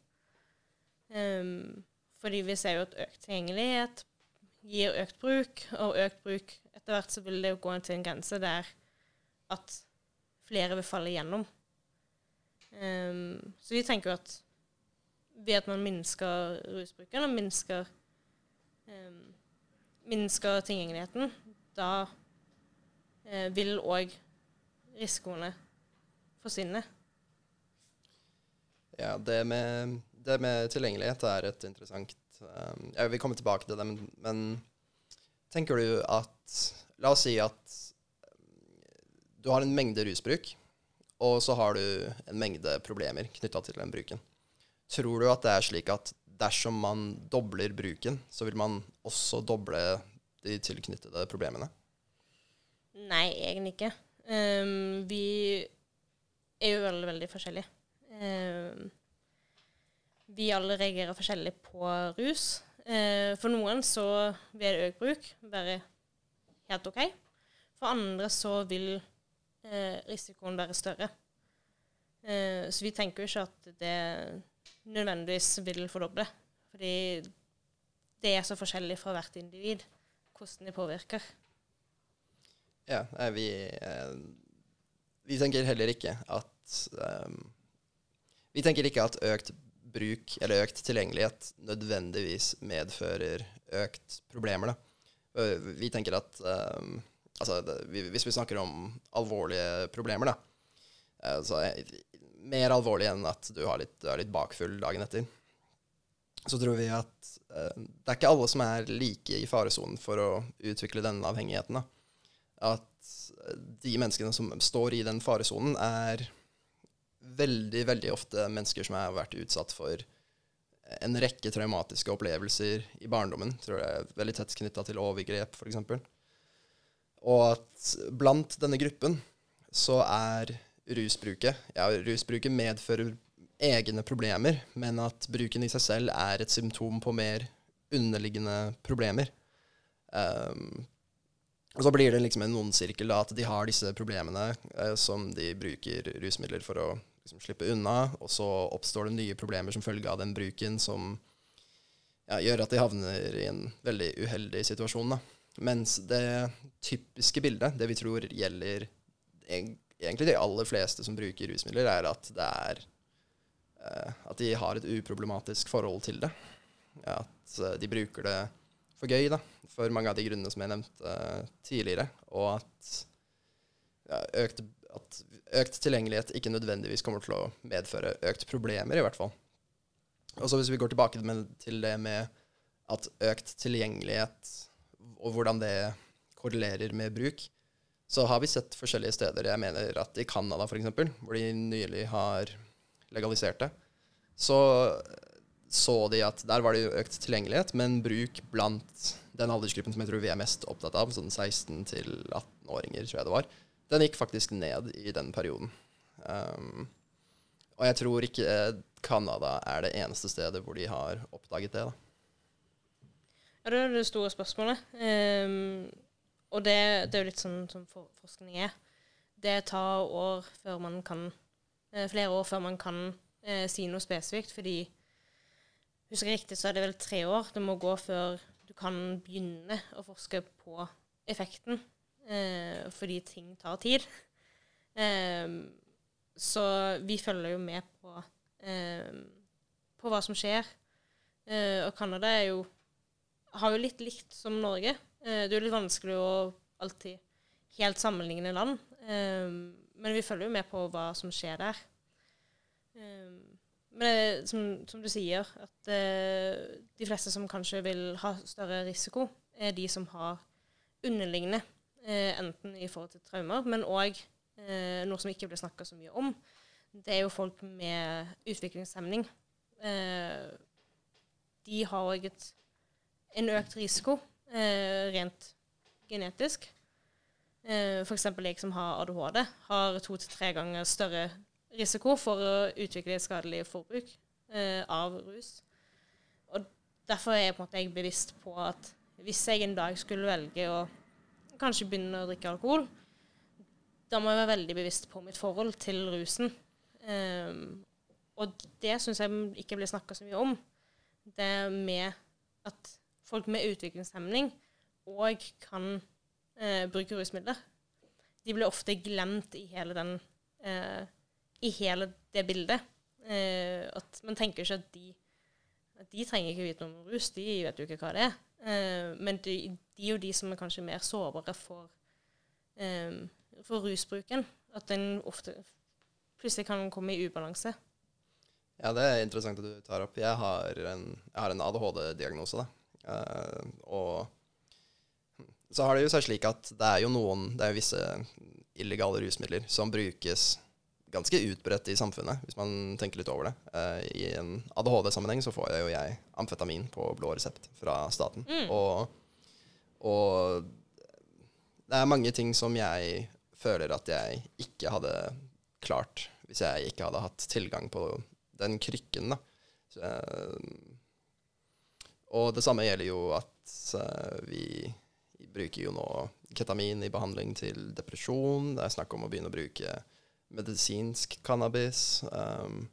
Um, fordi vi ser jo at økt tilgjengelighet gir økt bruk, og økt bruk etter hvert så vil det jo gå til en grense der at flere vil falle igjennom. Um, så vi tenker jo at ved at man minsker rusbruken og minsker um, minsker tilgjengeligheten, da uh, vil òg risikoene forsvinne. Ja, det med, det med, tilgjengelighet er et interessant um, Jeg vil komme tilbake til det, men, men, tenker du at La oss si at du har en mengde rusbruk, og så har du en mengde problemer knytta til den bruken. Tror du at det er slik at dersom man dobler bruken, så vil man også doble de tilknyttede problemene? Nei, egentlig ikke. Um, vi er jo veldig, veldig forskjellige. Um, vi alle reagerer forskjellig på rus. Uh, for noen så vil økt bruk være helt OK. For andre så vil risikoen være større. Uh, så vi tenker jo ikke at det nødvendigvis vil fordoble. Fordi det er så forskjellig fra hvert individ hvordan det påvirker. Ja, vi, eh, vi tenker heller ikke at um, Vi tenker ikke at økt bruk eller økt tilgjengelighet nødvendigvis medfører økt problemer. Da. Vi tenker at um, altså, det, hvis vi snakker om alvorlige problemer, da, altså, mer alvorlig enn at du, litt, du er litt bakfull dagen etter, så tror vi at uh, det er ikke alle som er like i faresonen for å utvikle denne avhengigheten. Da. At eh, de menneskene som står i den faresonen, er veldig, veldig ofte mennesker som har vært utsatt for en rekke traumatiske opplevelser i barndommen. Tror jeg er veldig tett knytta til overgrep, f.eks. Og at blant denne gruppen så er rusbruket. Ja, rusbruket medfører egne problemer, men at bruken i seg selv er et symptom på mer underliggende problemer. Um, og så blir det liksom en ondsirkel, at de har disse problemene uh, som de bruker rusmidler for å liksom, slippe unna, og så oppstår det nye problemer som følge av den bruken, som ja, gjør at de havner i en veldig uheldig situasjon. Da. Mens det typiske bildet, det vi tror gjelder egentlig de aller fleste som bruker rusmidler, er at det er eh, at de har et uproblematisk forhold til det. At eh, de bruker det for gøy, da, for mange av de grunnene som jeg nevnte eh, tidligere. Og at, ja, økt, at økt tilgjengelighet ikke nødvendigvis kommer til å medføre økt problemer, i hvert fall. Og så hvis vi går tilbake til det med at økt tilgjengelighet og hvordan det korrelerer med bruk, så har vi sett forskjellige steder. Jeg mener at i Canada f.eks., hvor de nylig har legalisert det, så så de at der var det jo økt tilgjengelighet, men bruk blant den aldersgruppen som jeg tror vi er mest opptatt av, sånn 16 til 18-åringer, tror jeg det var, den gikk faktisk ned i den perioden. Um, og jeg tror ikke Canada er det eneste stedet hvor de har oppdaget det. da. Ja, det er det store spørsmålet. Um, og det, det, er jo litt sånn som for, forskning er. Det tar år før man kan eh, Flere år før man kan eh, si noe spesifikt, fordi Husker jeg riktig, så er det vel tre år det må gå før du kan begynne å forske på effekten, eh, fordi ting tar tid. Eh, så vi følger jo med på, eh, på hva som skjer. Eh, og Canada jo har jo litt likt som Norge. Eh, det er jo litt vanskelig å alltid helt sammenligne land. Eh, men vi følger jo med på hva som skjer der. Men som, som, du sier, at eh, de fleste som kanskje vil ha større risiko, er de som har underliggende, eh, enten i forhold til traumer, men òg eh, noe som ikke blir snakka så mye om. Det er jo folk med utviklingshemning. Eh, de har òg en økt risiko eh, rent genetisk. Eh, F.eks. jeg som har ADHD, har to til tre ganger større risiko for å utvikle skadelig forbruk eh, av rus. Og Derfor er jeg på en måte bevisst på at hvis jeg en dag skulle velge å kanskje begynne å drikke alkohol, da må jeg være veldig bevisst på mitt forhold til rusen. Um, og det syns jeg ikke blir snakka så mye om. Det med at folk med utviklingshemning òg kan eh, bruke rusmidler. De blir ofte glemt i hele den eh, i hele det bildet. Eh, at Man tenker ikke at de, at de trenger ikke vite noe om rus, de vet jo ikke hva det er. Eh, men de, de, er jo de som er kanskje mer sårbare for, eh, for rusbruken. At den ofte plutselig kan komme i ubalanse. Ja, det er interessant at du tar opp. Jeg har en, en ADHD-diagnose, da. Uh, og så har det jo seg slik at det er jo noen Det er jo visse illegale rusmidler som brukes ganske utbredt i samfunnet, hvis man tenker litt over det. Uh, I en ADHD-sammenheng så får jeg jo jeg amfetamin på blå resept fra staten. Mm. Og, og, det er mange ting som jeg føler at jeg ikke hadde klart hvis jeg ikke hadde hatt tilgang på den krykken. da. Så, uh, og det samme gjelder jo at vi bruker jo nå ketamin i behandling til depresjon. Det er snakk om å begynne å bruke medisinsk cannabis um,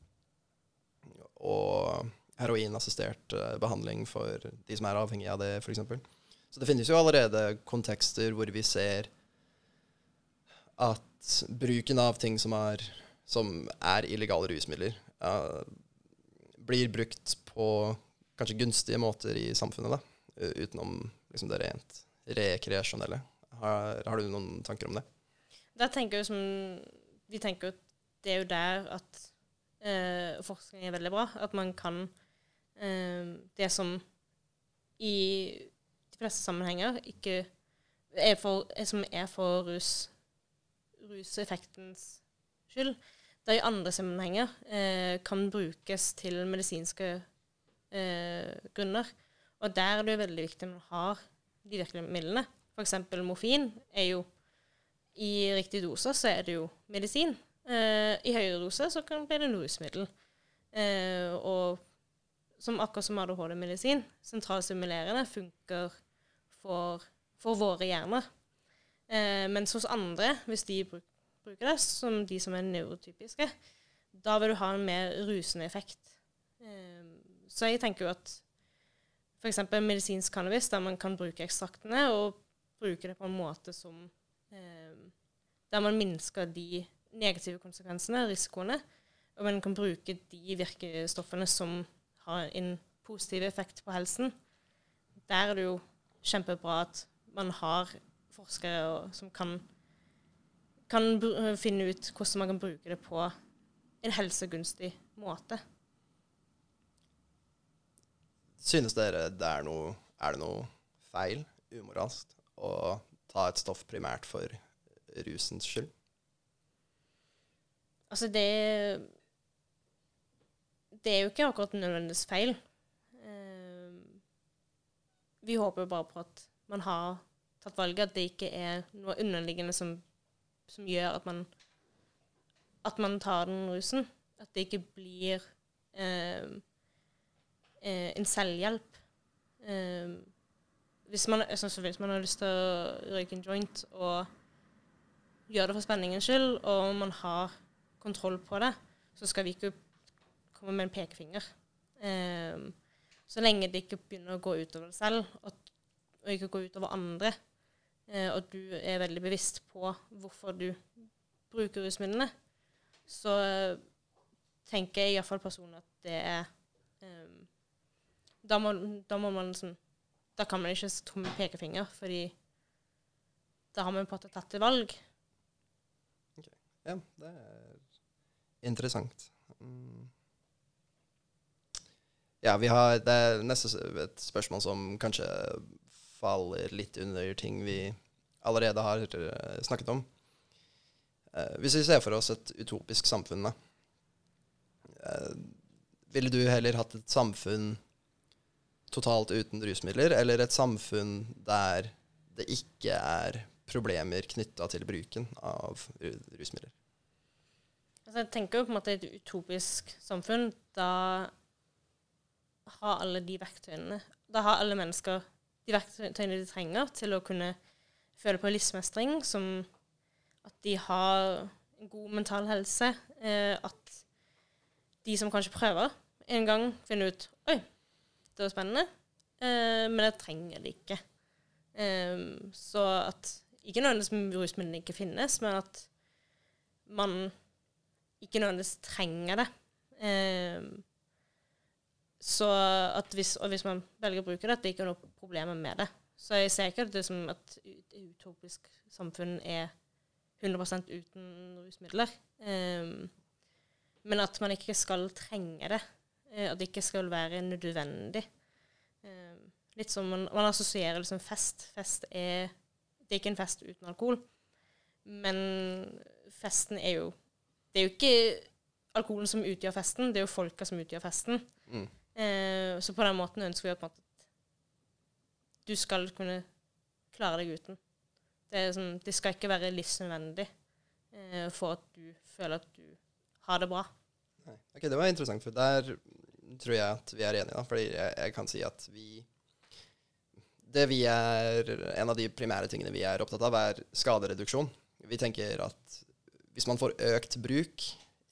og heroinassistert uh, behandling for de som er avhengige av det, f.eks. Så det finnes jo allerede kontekster hvor vi ser at bruken av ting som er, som er illegale rusmidler, uh, blir brukt på kanskje gunstige måter i samfunnet, da, utenom liksom det rent rekreasjonelle. Har, har, du noen tanker om det? Da tenker jeg som vi tenker at det er jo der at eh, forskning er veldig bra. At man kan eh, Det som i de fleste sammenhenger ikke er for, er som er for rus, ruseffektens skyld, det i andre sammenhenger eh, kan brukes til medisinske eh, grunner. Og der er det jo veldig viktig at man har de virkemidlene. F.eks. morfin er jo i riktig dose så er det jo medisin. Eh, I høyere dose så kan det bli det rusmiddel. Eh, og som akkurat som ADHD-medisin, sentralstimulerende, funker for, for våre hjerner. Eh, mens hos andre, hvis de bruk, bruker det, som de som er neurotypiske, da vil du ha en mer rusende effekt. Eh, så jeg tenker jo at f.eks. medisinsk cannabis, der man kan bruke ekstraktene og bruke det på en måte som Eh, der man minsker de negative konsekvensene, risikoene, og man kan bruke de virkestoffene som har en positiv effekt på helsen, der er det jo kjempebra at man har forskere som kan, kan finne ut hvordan man kan bruke det på en helsegunstig måte. Synes dere det er noe Er det noe feil, umoralsk, å ta et stoff primært for rusens skyld? Altså, det Det er jo ikke akkurat nødvendigvis feil. Uh, vi håper jo bare på at man har tatt valget, at det ikke er noe underliggende som, som gjør at man at man tar den rusen. At det ikke blir uh, uh, en selvhjelp. hvis, man, hvis man har lyst til å røyke en joint og gjøre det for spenningens skyld, og man har kontroll på det, så skal vi ikke komme med en pekefinger. Eh, så lenge det ikke begynner å gå utover deg selv, og, og ikke gå utover andre, uh, og du er veldig bevisst på hvorfor du bruker rusmidlene, så uh, tenker jeg iallfall personlig at det er um, da, må, da, må, man liksom Da kan man ikke tomme pekefinger, fordi da har man på en måte tatt et valg. Okay. Ja, det er interessant. Mm. Ja, vi har Det er neste et spørsmål som kanskje faller litt under ting vi allerede har eh, snakket om. Eh, hvis vi ser for oss et utopisk samfunn, da. Eh, ville du heller hatt et samfunn totalt uten rusmidler, eller et samfunn der det ikke er problemer knytta til bruken av rusmidler? Altså, jeg tenker jo på en måte et utopisk samfunn. Da har alle de verktøyene Da har alle mennesker de verktøyene de trenger til å kunne føle på livsmestring, som at de har god mental helse. Eh, at de som kanskje prøver en gang, finner ut Det var spennende. Eh, men det trenger det ikke. Eh, så at Ikke nødvendigvis rusmidlene ikke finnes, men at man ikke nødvendigvis trenger det. Eh, så at hvis, og hvis man velger å bruke det, at det ikke er noe problemer med det. Så jeg ser ikke at det som et utopisk samfunn er 100 uten rusmidler. Eh, men at man ikke skal trenge det. Eh, at det ikke skal være nødvendig. Eh, litt som man, man assosierer liksom fest. Fest er Det er ikke en fest uten alkohol. Men festen er jo det er jo ikke alkoholen som utgjør festen, det er jo folka som utgjør festen. Mm. Eh, så på den måten ønsker vi at du skal kunne klare deg uten. Det, sånn, det skal ikke være livsnødvendig eh, for at du føler at du har det bra. Nei. Ok, Det var interessant, for der tror jeg at vi er enige. da, fordi jeg, jeg kan si at vi det vi er, En av de primære tingene vi er opptatt av, er skadereduksjon. Vi tenker at hvis man får økt bruk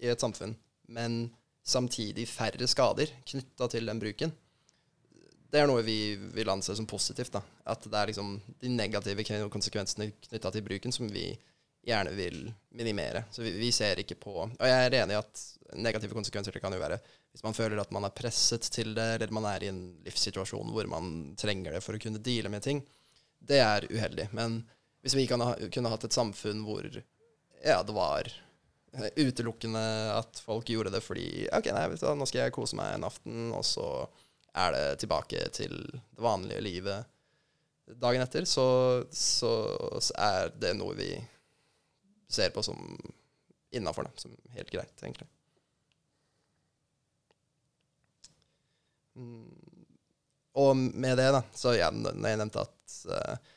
i et samfunn, men samtidig færre skader knytta til den bruken, det er noe vi vil anse som positivt. da. At det er liksom de negative konsekvensene knytta til bruken som vi gjerne vil minimere. Så vi, vi, ser ikke på Og jeg er enig i at negative konsekvenser det kan jo være hvis man føler at man er presset til det, eller man er i en livssituasjon hvor man trenger det for å kunne deale med ting. Det er uheldig. Men hvis vi ha, kunne hatt et samfunn hvor ja, det var utelukkende at folk gjorde det fordi OK, nei, du, nå skal jeg kose meg en aften, og så er det tilbake til det vanlige livet dagen etter, så, så er det noe vi ser på som innafor, som helt greit, egentlig. Mm. Og med det, da, så ja, når jeg nevnte at uh,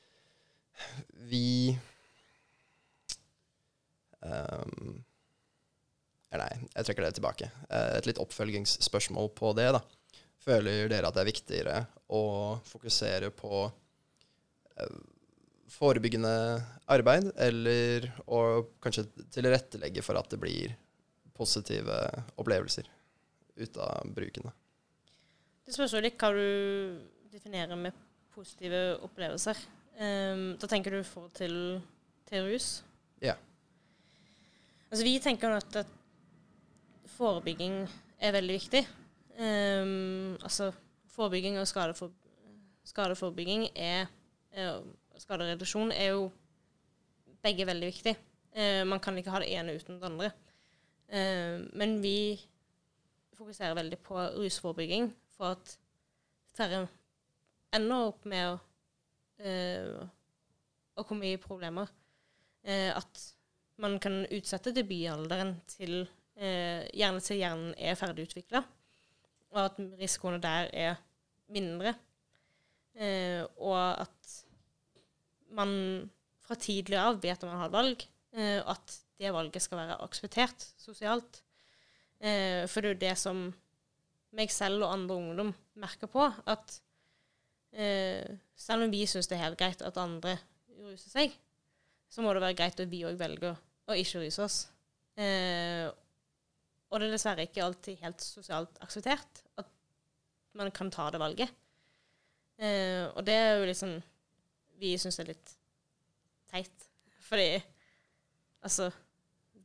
vi Um, nei, jeg trekker det tilbake. Et litt oppfølgingsspørsmål på det. da. Føler dere at det er viktigere å fokusere på uh, forebyggende arbeid, eller å kanskje tilrettelegge for at det blir positive opplevelser ut av bruken? Det spørs jo litt hva du definerer med positive opplevelser. Um, da tenker du forhold til, til rus? Ja. Altså, vi tenker at, forebygging er veldig viktig. Um, altså forebygging og skadefor, skadeforebygging er uh, Skadereduksjon er jo begge veldig viktig. Eh, man kan ikke ha det ene uten det andre. Eh, men vi fokuserer veldig på rusforebygging for at færre ender opp med å, å komme i problemer. at man kan utsette debutalderen til gjerne til hjernen er ferdig utvikla, og at risikoene der er mindre. Eh, og at man fra tidlig av vet at man har valg, eh, at det valget skal være akseptert sosialt. Eh, for det er jo det som meg selv og andre ungdom merker på, at eh, selv om vi syns det er helt greit at andre ruser seg, så må det være greit at vi òg velger å ikke ruse oss. Eh, og det er dessverre ikke alltid helt sosialt akseptert at man kan ta det valget. Og det er jo liksom Vi syns det er litt teit. Fordi altså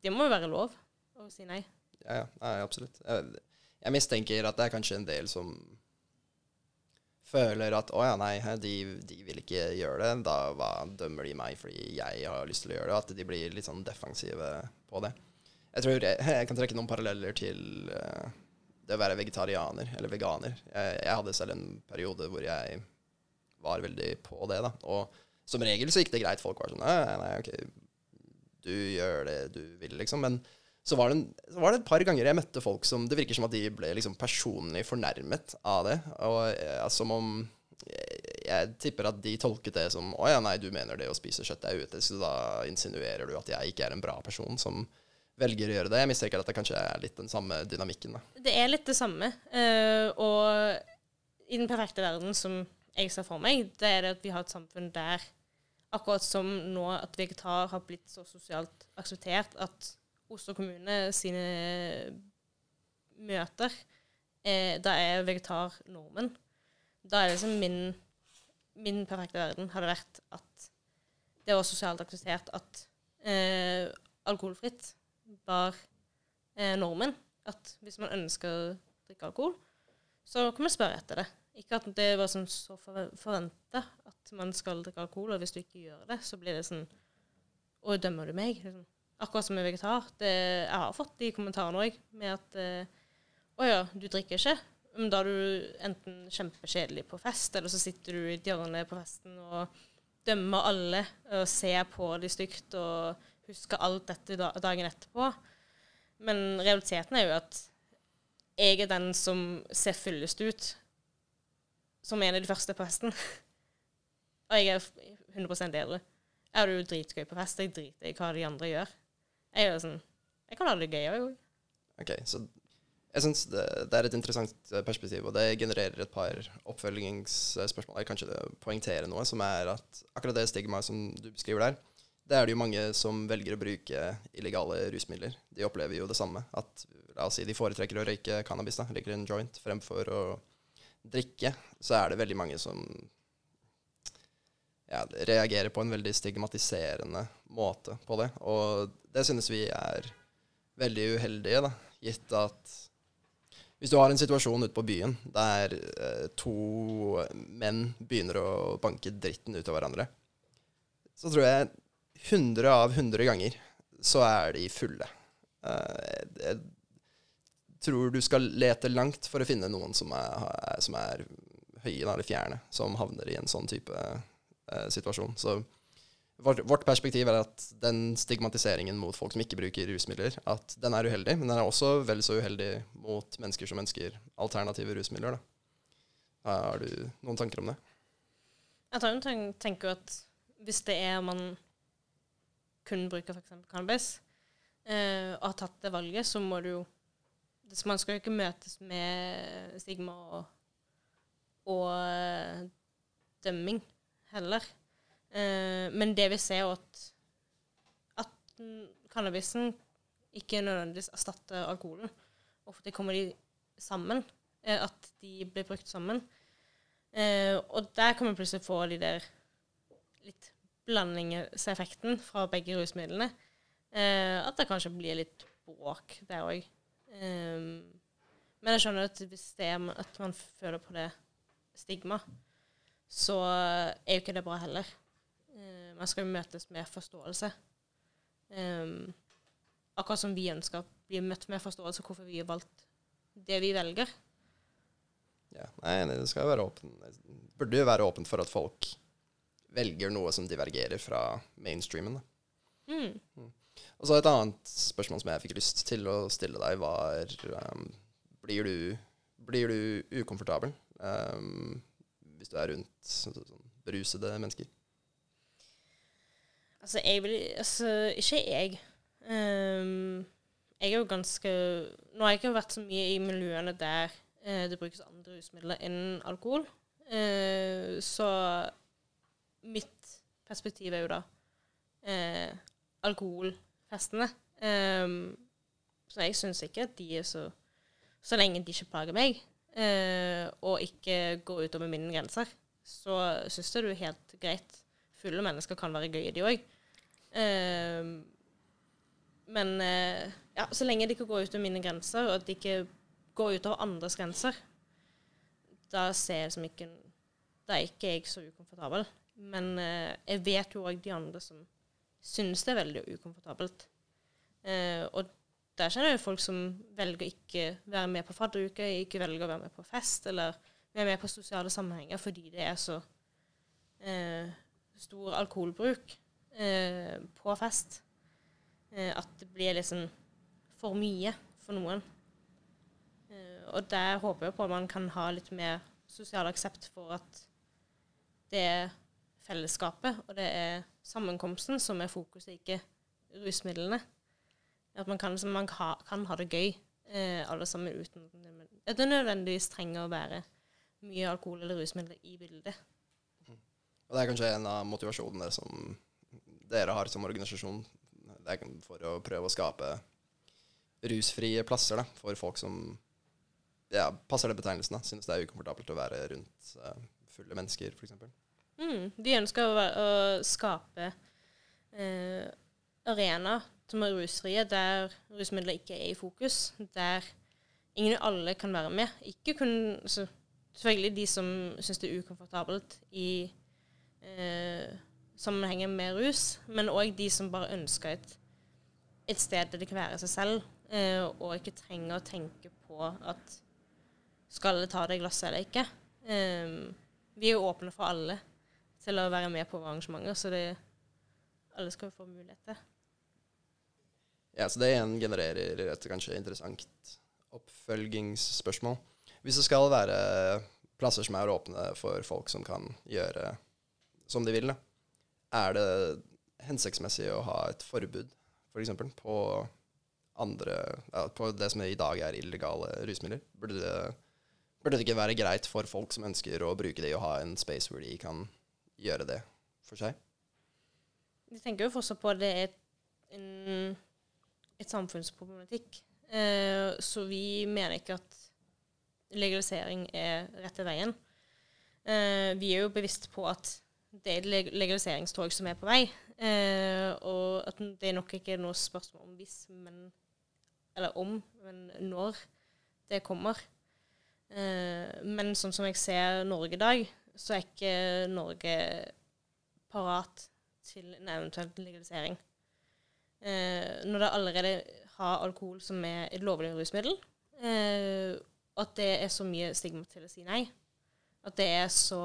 Det må jo være lov å si nei. Ja, ja. Nei, absolutt. Jeg, jeg, mistenker at det er kanskje en del som føler at å ja, nei, de, de, vil ikke gjøre det. Da hva, dømmer de meg fordi jeg har lyst til å gjøre det? At de blir litt sånn defensive på det. Jeg tror jeg, jeg kan trekke noen paralleller til uh, det å være vegetarianer eller veganer. Jeg, jeg, hadde selv en periode hvor jeg var veldig på det. da. Og som regel så gikk det greit. Folk var sånn Nei, nei, OK, du gjør det du vil, liksom. Men så var, det, så var det et par ganger jeg møtte folk som Det virker som at de ble liksom personlig fornærmet av det. Og ja, Som om jeg, jeg tipper at de tolket det som Å ja, nei, du mener det å spise kjøtt er ute, så da insinuerer du at jeg ikke er en bra person som velger å gjøre det. Jeg mistenker at det kanskje er litt den samme dynamikken. Da. Det er litt det samme. Uh, og i den perfekte verden som jeg ser for meg, det er det at vi har et samfunn der akkurat som nå at vegetar har blitt så sosialt akseptert at Oslo kommune sine møter eh, Da er vegetar normen. Da er det liksom min, min perfekte verden hadde vært at det var sosialt akseptert at eh, alkoholfritt var eh, normen. At hvis man ønsker å drikke alkohol, så kan man spørre etter det. Ikke at det var sånn så forventa at man skal drikke alkohol, og hvis du ikke gjør det, så blir det sånn Å, dømmer du meg? Liksom. Akkurat som med vegetar. Det, jeg har fått de kommentarene òg med at eh, Å ja, du drikker ikke? Men da er du enten kjempekjedelig på fest, eller så sitter du i et hjørne på festen og dømmer alle og ser på de stygt og husker alt dette dagen etterpå. Men realiteten er jo at jeg er den som ser fyllest ut som en av de første på festen. Og jeg er 100 edru. Jeg har det jo dritgøy på fest. Jeg driter i hva de andre gjør. Jeg er sånn Jeg kan ha det gøy òg. OK, så jeg syns det, det, er et interessant perspektiv, og det genererer et par oppfølgingsspørsmål. Jeg kan ikke poengtere noe, som er at akkurat det stigmaet som du beskriver der, det er det jo mange som velger å bruke illegale rusmidler. De opplever jo det samme. At la oss si de foretrekker å røyke cannabis, da, røyker en joint, fremfor å drikke. Så er det veldig mange som ja, reagerer på en veldig stigmatiserende måte på det. Og det synes vi er veldig uheldige, da, gitt at hvis du har en situasjon ute på byen der eh, to menn begynner å banke dritten ut av hverandre, så tror jeg 100 av 100 ganger så er de fulle. Jeg tror du skal lete langt for å finne noen som er, som er høye eller fjerne, som havner i en sånn type uh, situasjon. Så vårt, vårt, perspektiv er at den stigmatiseringen mot folk som ikke bruker rusmidler, at den er uheldig, men den er også vel så uheldig mot mennesker som ønsker alternative rusmidler. Da. Har du noen tanker om det? Jeg tenker at hvis det er man kun bruker f.eks. cannabis, eh, og har tatt det valget, så må du jo Man skal jo ikke møtes med stigma og, og uh, dømming heller. Eh, men det vi ser, er at, at cannabisen ikke nødvendigvis erstatter alkoholen. Ofte kommer de sammen. Eh, at de blir brukt sammen. Eh, og der kan vi plutselig få de der litt blandingseffekten fra begge rusmidlene. Eh, at det kanskje blir litt bråk der òg. Um, men jeg skjønner at hvis det er at man føler på det stigma, så er jo ikke det bra heller. Uh, man skal jo møtes med forståelse. Um, akkurat som vi ønsker å bli møtt med forståelse hvorfor vi har valgt det vi velger. Ja, nei, det skal jo være åpen. Burde jo være åpent for at folk velger noe som divergerer fra mainstreamen. Da. Mm. Mm. Og så et annet spørsmål som jeg fikk lyst til å stille deg, var um, blir, du, blir du ukomfortabel um, hvis du er rundt så, så, sånn berusede mennesker? Altså, jeg vil Altså, ikke jeg. Um, jeg er jo ganske Nå har jeg ikke vært så mye i miljøene der uh, det brukes andre rusmidler enn alkohol. Uh, så mitt perspektiv er jo da uh, alkoholfestene. Um, så jeg syns ikke at de er så Så lenge de ikke plager meg, og ikke går utover mine grenser, så syns jeg det er helt greit. Fulle mennesker kan være gøye, de òg. Men uh, ja, så lenge de ikke går utover mine grenser, og at de ikke går utover andres grenser, da ser jeg som ikke Da er ikke jeg så ukomfortabel. Men eh, jeg vet jo òg de andre som synes det er veldig ukomfortabelt. Eh, og der kjenner jeg folk som velger ikke være med på fadderuke, ikke velger å være med på fest, eller være med på sosiale sammenhenger fordi det er så eh, stor alkoholbruk eh, på fest. Eh, at det blir liksom for mye for noen. Eh, og der håper jeg på at man kan ha litt mer sosial aksept for at det er fellesskapet og det er sammenkomsten som er fokuset, ikke rusmidlene. At man kan, man ha, kan ha det gøy, eh, alle sammen, uten at det nødvendigvis trenger å være mye alkohol eller rusmidler i bildet. Og det er kanskje en av motivasjonene som dere har som organisasjon det for å prøve å skape rusfrie plasser da, for folk som ja, passer den betegnelsen. da, Synes det er ukomfortabelt å være rundt uh, fulle mennesker, f.eks. Mm, de ønsker å, å skape eh, arenaer som er rusfrie, der rusmidler ikke er i fokus. Der ingen og alle kan være med. Ikke kun altså, Selvfølgelig de som syns det er ukomfortabelt i eh, sammenhengen med rus, men òg de som bare ønsker et, et, sted der de kan være seg selv, eh, og ikke trenger å tenke på at skal det ta det glasset eller ikke. Eh, vi er jo åpne for alle til å være med på arrangementer, så det, alle skal få mulighet til. Ja, så det igjen genererer et kanskje interessant oppfølgingsspørsmål. Hvis det skal være plasser som er åpne for folk som kan gjøre som de vil, da, er det hensiktsmessig å ha et forbud, f.eks., for på andre På det som i dag er illegale rusmidler? Burde det, burde det ikke være greit for folk som ønsker å bruke det, å ha en space hvor de kan gjøre det for seg? Vi tenker jo fortsatt på at det er en, et samfunnsproblematikk. Eh, så vi mener ikke at legalisering er rett i veien. Eh, vi er jo bevisst på at det er et legaliseringstog som er på vei. Eh, og at det er nok ikke noe spørsmål om hvis, men Eller om, men når det kommer. Eh, men sånn som jeg ser Norge i dag, så er ikke Norge parat til en eventuell legalisering. Eh, når det allerede har alkohol som er et lovlig rusmiddel, eh, at det er så mye stigma til å si nei. At det er så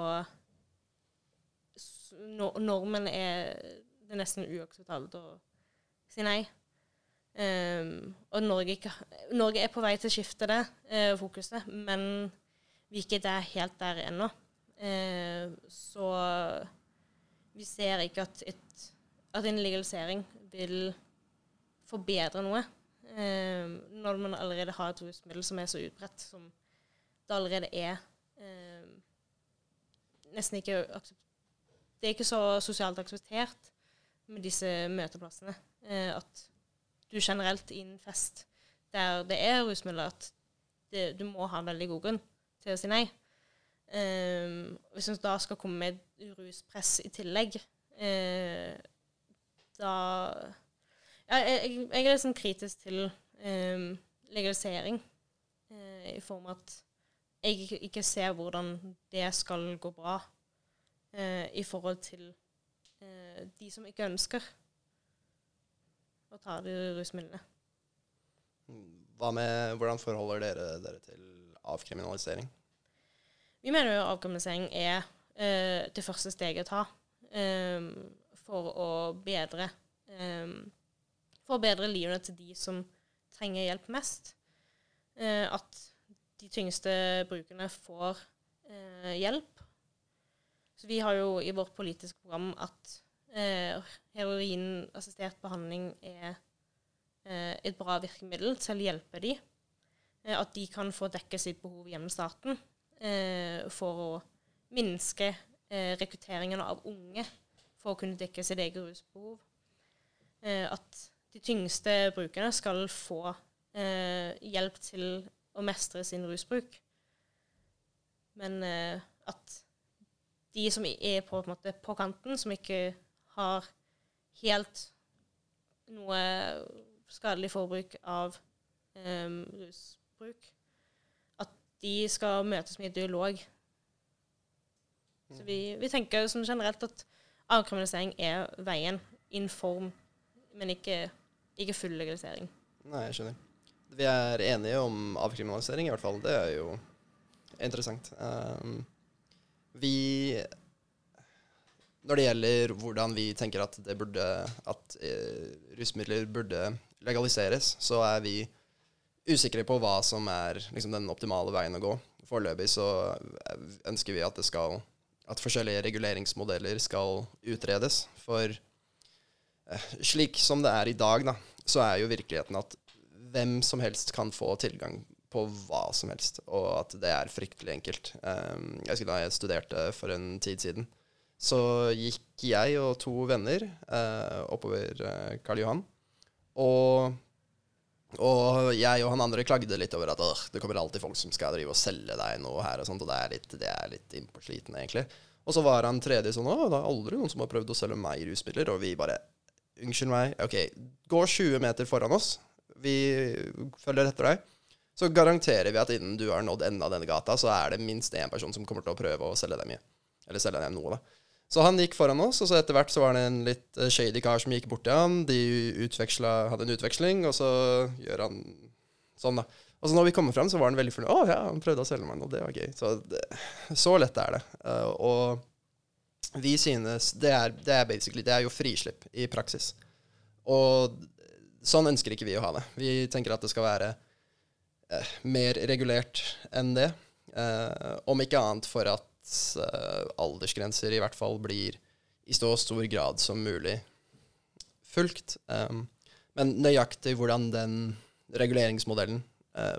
Normen er det nesten uakseptabelt å si nei. Um, og Norge, ikke, Norge, er på vei til å skifte det uh, fokuset, men vi er ikke helt der ennå. Uh, så vi ser ikke at, et, at en legalisering vil forbedre noe. Eh, når man allerede har et rusmiddel som er så utbredt som det allerede er. nesten ikke det er ikke så sosialt akseptert med disse møteplassene. Eh, at du generelt i en fest der det er rusmidler, at det, du må ha en veldig god grunn til å si nei. Um, hvis en da skal komme med ruspress i tillegg, uh, da ja, jeg, jeg, er litt sånn kritisk til um, legalisering, uh, i form av at jeg ikke, ser hvordan det skal gå bra uh, i forhold til de som ikke ønsker å ta de rusmidlene. Hva med, hvordan forholder dere dere til avkriminalisering? Vi mener jo avkriminalisering er eh, det første steget å ta eh, for å bedre eh, For å bedre livene til de som trenger hjelp mest. Eh, at de tyngste brukerne får eh, hjelp. Så vi har jo i vårt politiske program at eh, heroinassistert behandling er et bra virkemiddel til å hjelpe de. At de kan få dekke sitt behov gjennom staten for å minske eh, rekrutteringen av unge for å kunne dekke sitt eget rusbehov. Eh, at de tyngste brukerne skal få hjelp til å mestre sin rusbruk. Men at de som er på, en måte, på kanten, som ikke har helt noe skadelig forbruk av um, rusbruk, de skal møtes med dialog. Så vi, vi tenker sånn generelt at avkriminalisering er veien in form, men ikke, ikke full legalisering. Nei, jeg skjønner. Vi er enige om avkriminalisering, i hvert fall. Det er jo interessant. Um, vi Når det gjelder hvordan vi tenker at burde At uh, rusmidler burde legaliseres, så er vi usikre på hva som er liksom, den optimale veien å gå. Foreløpig så ønsker vi at skal At forskjellige reguleringsmodeller skal utredes. For eh, slik som det er i dag, da, så er jo virkeligheten at hvem som helst kan få tilgang på hva som helst, og at det er fryktelig enkelt. Um, jeg husker da jeg studerte for en tid siden, så gikk jeg og to venner uh, oppover uh, Karl Johan. Og, og, jeg og han andre klagde litt over at det kommer alltid folk som skal drive og selge deg noe her, og sånt, og det er litt, det er litt innpåslitende, egentlig. Og så var han tredje sånn Å, det er aldri noen som har prøvd å selge meg rusmidler. Og vi bare Unnskyld meg. OK, gå 20 meter foran oss. Vi følger etter deg så garanterer vi at innen du har nådd enden av denne gata, så er det minst én person som kommer til å prøve å selge deg mye. Eller selge deg noe, da. Så han gikk foran oss, og så etter hvert så var det en litt eh, shady kar som gikk bort til han. De hadde en utveksling, og så gjør han sånn, da. Og så når vi kommer fram, så var han veldig fornøyd. 'Å ja, han prøvde å selge meg noe, det var gøy.' Så, det, så lett er det. Uh, og vi synes det er, det er basically Det er jo frislipp i praksis. Og sånn ønsker ikke vi å ha det. Vi tenker at det skal være eh, mer regulert enn det. Eh, om ikke annet for at eh, aldersgrenser i hvert fall blir i så stor grad som mulig fulgt. Um, men nøyaktig hvordan den reguleringsmodellen uh,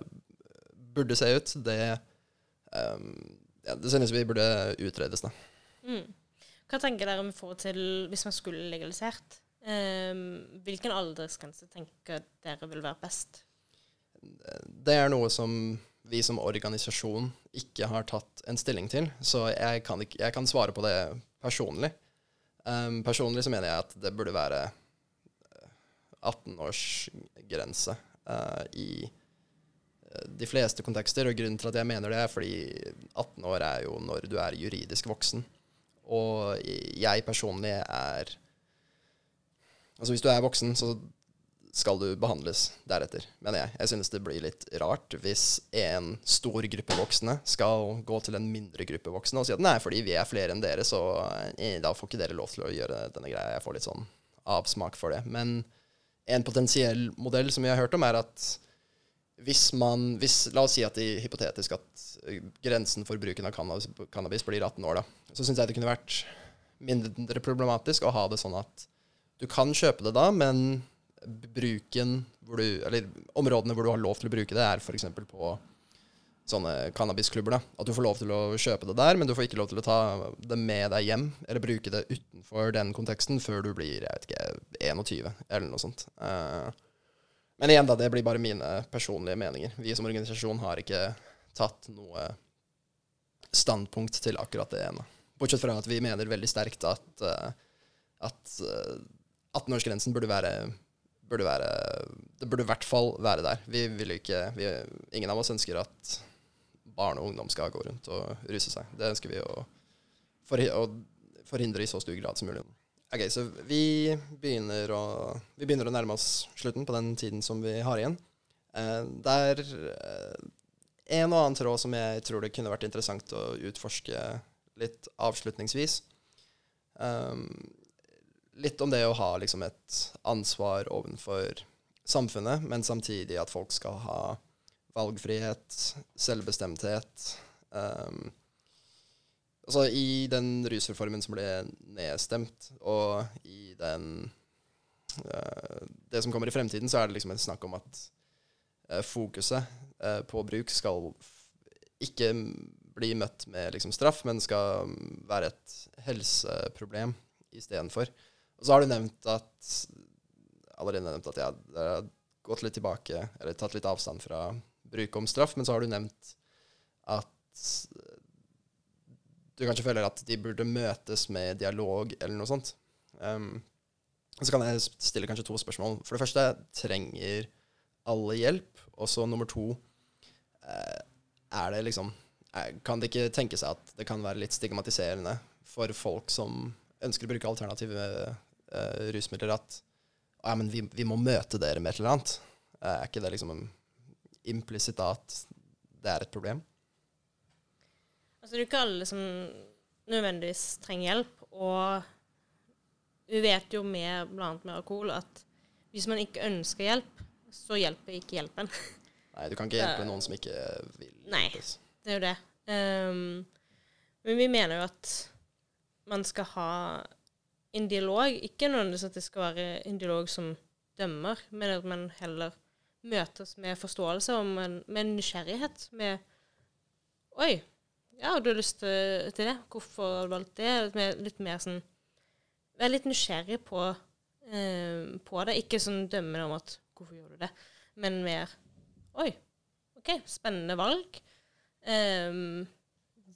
burde se ut, det, um, ja, det synes vi burde utredes, da. Mm. Hva tenker dere om forhold til hvis man skulle legalisert? Um, hvilken aldersgrense tenker dere vil være best? det er noe som vi som organisasjon ikke har tatt en stilling til, så jeg kan, ikke, jeg kan svare på det personlig. Um, personlig så mener jeg at det burde være 18-årsgrense uh, eh, i eh, de fleste kontekster. Og grunnen til at jeg mener det, er fordi 18 år er jo når du er juridisk voksen. Og jeg personlig er Altså hvis du er voksen, så skal du behandles deretter, mener jeg. Jeg synes det blir litt rart hvis en stor gruppe voksne skal gå til en mindre gruppe voksne og si at nei, fordi vi er flere enn dere, så eh, da får ikke dere lov til å gjøre denne greia. Jeg får litt sånn avsmak for det. Men en potensiell modell som vi har hørt om, er at hvis man hvis, La oss si at det hypotetisk at grensen for bruken av cannabis, cannabis blir 18 år, da. Så syns jeg det kunne vært mindre problematisk å ha det sånn at du kan kjøpe det da, men bruken hvor du, Eller områdene hvor du har lov til å bruke det, er f.eks. på sånne cannabisklubber. da, At du får lov til å kjøpe det der, men du får ikke lov til å ta det med deg hjem eller bruke det utenfor den konteksten før du blir jeg vet ikke, 21 eller noe sånt. Uh, men igjen, da, det blir bare mine personlige meninger. Vi som organisasjon har ikke tatt noe standpunkt til akkurat det ennå. Bortsett fra at vi mener veldig sterkt at, uh, at uh, 18-årsgrensen burde være burde være det burde i hvert fall være der. Vi vil ikke vi, Ingen av oss ønsker at barn og ungdom skal gå rundt og ruse seg. Det ønsker vi å, forhi å forhindre i så stor grad som mulig. Ok, Så vi begynner å, vi begynner å nærme oss slutten på den tiden som vi har igjen. Eh, det er eh, en og annen tråd som jeg tror det kunne vært interessant å utforske litt avslutningsvis. Um, litt om det å ha liksom et ansvar overfor samfunnet, men samtidig at folk skal ha valgfrihet, selvbestemthet. Um, altså I den rusreformen som ble nedstemt, og i den uh, Det som kommer i fremtiden, så er det liksom en snakk om at uh, fokuset uh, på bruk skal ikke bli møtt med liksom, straff, men skal være et helseproblem istedenfor. Og så har du nevnt at allerede nevnt at jeg har gått litt tilbake, eller tatt litt avstand fra bruk om straff, men så har du nevnt at du kanskje føler at de burde møtes med dialog, eller noe sånt. Um, så kan jeg stille kanskje to spørsmål. For det første, trenger alle hjelp? Og så nummer to, eh, er det liksom Kan det ikke tenke seg at det kan være litt stigmatiserende for folk som ønsker å bruke alternative uh, rusmidler, at ja, men vi, vi, må møte dere med et eller annet. Uh, er ikke det liksom implisitt at det er et problem? Altså, det er ikke alle som nødvendigvis trenger hjelp. Og vi vet jo med bl.a. med alkohol at hvis man ikke ønsker hjelp, så hjelper ikke hjelpen. Nei, du kan ikke hjelpe noen som ikke vil Nei, det er jo det. Um, men vi mener jo at man skal ha en dialog. Ikke nødvendigvis at det skal være en dialog som dømmer, men at man heller møtes med forståelse og med, med nysgjerrighet. Med Oi, ja, du har lyst til, til det? Hvorfor har du valgt det? Litt, litt mer sånn Være litt nysgjerrig på, eh, på, det. Ikke sånn dømmende om at Hvorfor gjør du det? Men mer Oi, OK, spennende valg. Eh,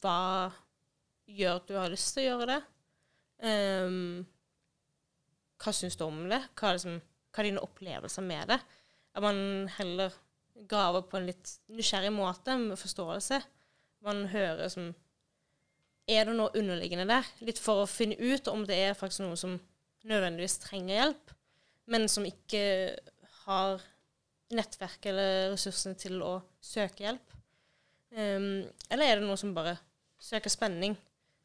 hva gjør at du har lyst til å gjøre det? Um, hva syns du om det? Hva er, liksom, hva er, dine opplevelser med det? At man heller graver på en litt nysgjerrig måte, med forståelse. Man hører som Er det noe underliggende der? Litt for å finne ut om det er faktisk noe som nødvendigvis trenger hjelp, men som ikke har nettverk eller ressursene til å søke hjelp. Um, eller er det noe som bare søker spenning?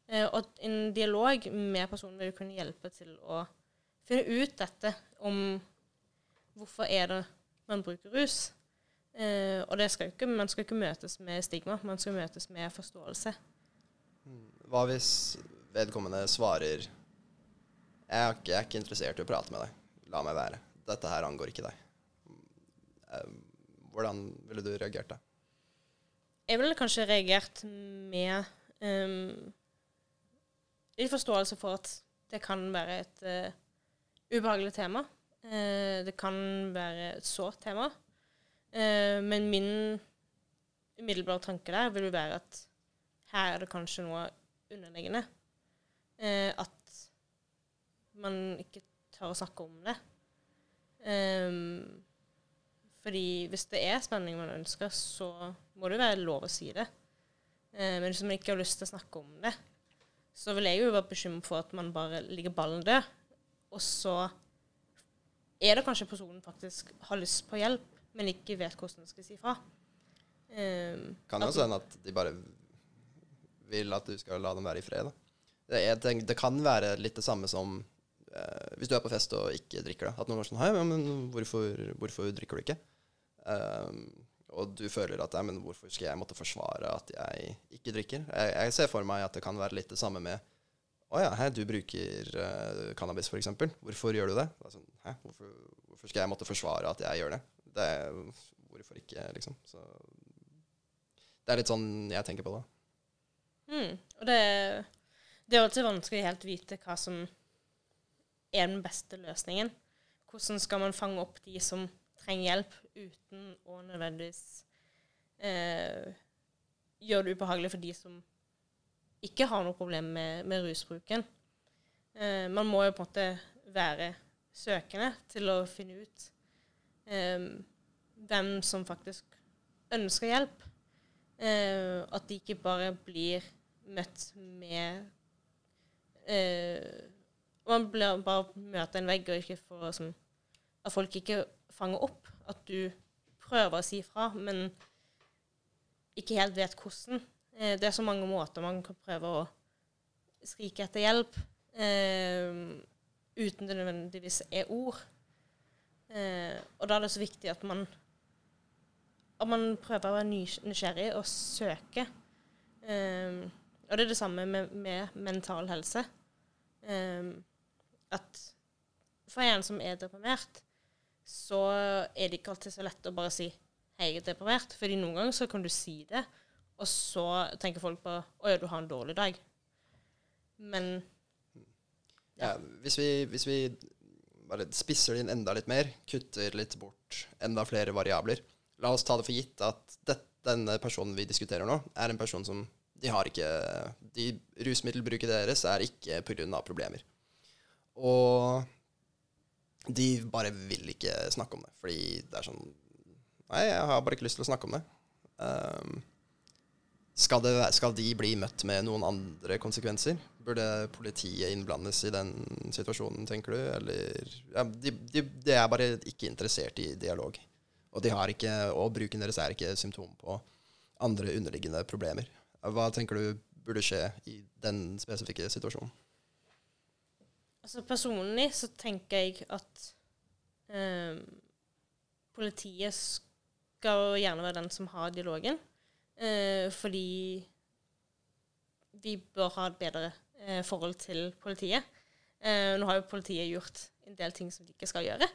Uh, og en dialog med personen vil kunne hjelpe til å finne ut dette om hvorfor er det man bruker rus. Uh, og det skal ikke, man skal ikke møtes med stigma, man skal møtes med forståelse. Hmm. Hva hvis vedkommende svarer jeg er, ikke, jeg er ikke interessert i å prate med deg. La meg være. Dette her angår ikke deg. Uh, hvordan ville du reagert da? Jeg ville kanskje reagert med um, litt forståelse for at det kan være et uh, ubehagelig tema. Uh, det kan være et sårt tema. Uh, men min umiddelbare tanke der vil jo være at her er det kanskje noe underliggende. at man ikke tør å snakke om det. Um, fordi hvis det er spenning man ønsker, så må det være lov å si det. Men hvis man ikke har lyst til å snakke om det, så vil jeg jo være bekymret for at man bare ligger ballen død. Og så er det kanskje personen faktisk har lyst på hjelp, men ikke vet hvordan de skal si fra. Um, kan jo også hende at de bare vil at du skal la dem være i fred. Det, tenker, det, kan være litt det samme som uh, hvis du er på fest og ikke drikker. Da. At noen er sånn Hei, men hvorfor, hvorfor drikker du ikke? Um, og du føler at men hvorfor skal jeg måtte forsvare at jeg ikke drikker? Jeg, jeg ser for meg at det kan være litt det samme med Å ja, hei, du bruker uh, cannabis, f.eks. Hvorfor gjør du det? sånn, hæ, hvorfor, hvorfor, skal jeg måtte forsvare at jeg gjør det? det hvorfor ikke, liksom? Så det er litt sånn jeg tenker på det. Mm, og det, det er alltid vanskelig å vite hva som er den beste løsningen. Hvordan skal man fange opp de som trenger hjelp uten å nødvendigvis eh, gjøre det ubehagelig for de som ikke har noe problem med, med rusbruken. Eh, man må jo på en måte være søkende til å finne ut eh, hvem som faktisk ønsker hjelp. Eh, at de ikke bare blir møtt med eh, Man blir bare møter en vegg, og ikke får sånn At folk ikke fanger opp at du prøver å si fra, men ikke helt vet hvordan. Eh, det er så mange måter man kan prøve å skrike etter hjelp eh, uten det nødvendigvis er ord. Eh, og da er det så viktig at man at man prøver å være nysgjerrig og søke. Um, og det er det samme med, med mental helse. Um, at for en som er deprimert, så er det ikke alltid så lett å bare si 'hei, jeg er deprimert'. Fordi noen ganger så kan du si det, og så tenker folk på 'å ja, du har en dårlig dag'. Men ja. ja hvis, vi, hvis vi bare spisser det inn enda litt mer, kutter litt bort enda flere variabler, La oss ta det for gitt at det, denne personen vi diskuterer nå, er en person som de har ikke de Rusmiddelbruket deres er ikke pga. problemer. Og de bare vil ikke snakke om det, fordi det er sånn Nei, jeg har bare ikke lyst til å snakke om det. Um, skal, det, skal, de bli møtt med noen andre konsekvenser? Burde politiet innblandes i den situasjonen, tenker du? Eller ja, de, de, de, er bare ikke interessert i dialog. Og, de ikke, og bruken deres er ikke symptom på andre underliggende problemer. Hva tenker du burde skje i den spesifikke situasjonen? Altså Personlig så tenker jeg at eh, politiet skal gjerne være den som har dialogen. Eh, fordi vi bør ha et bedre eh, forhold til politiet. Eh, nå har jo politiet gjort en del ting som de ikke skal gjøre.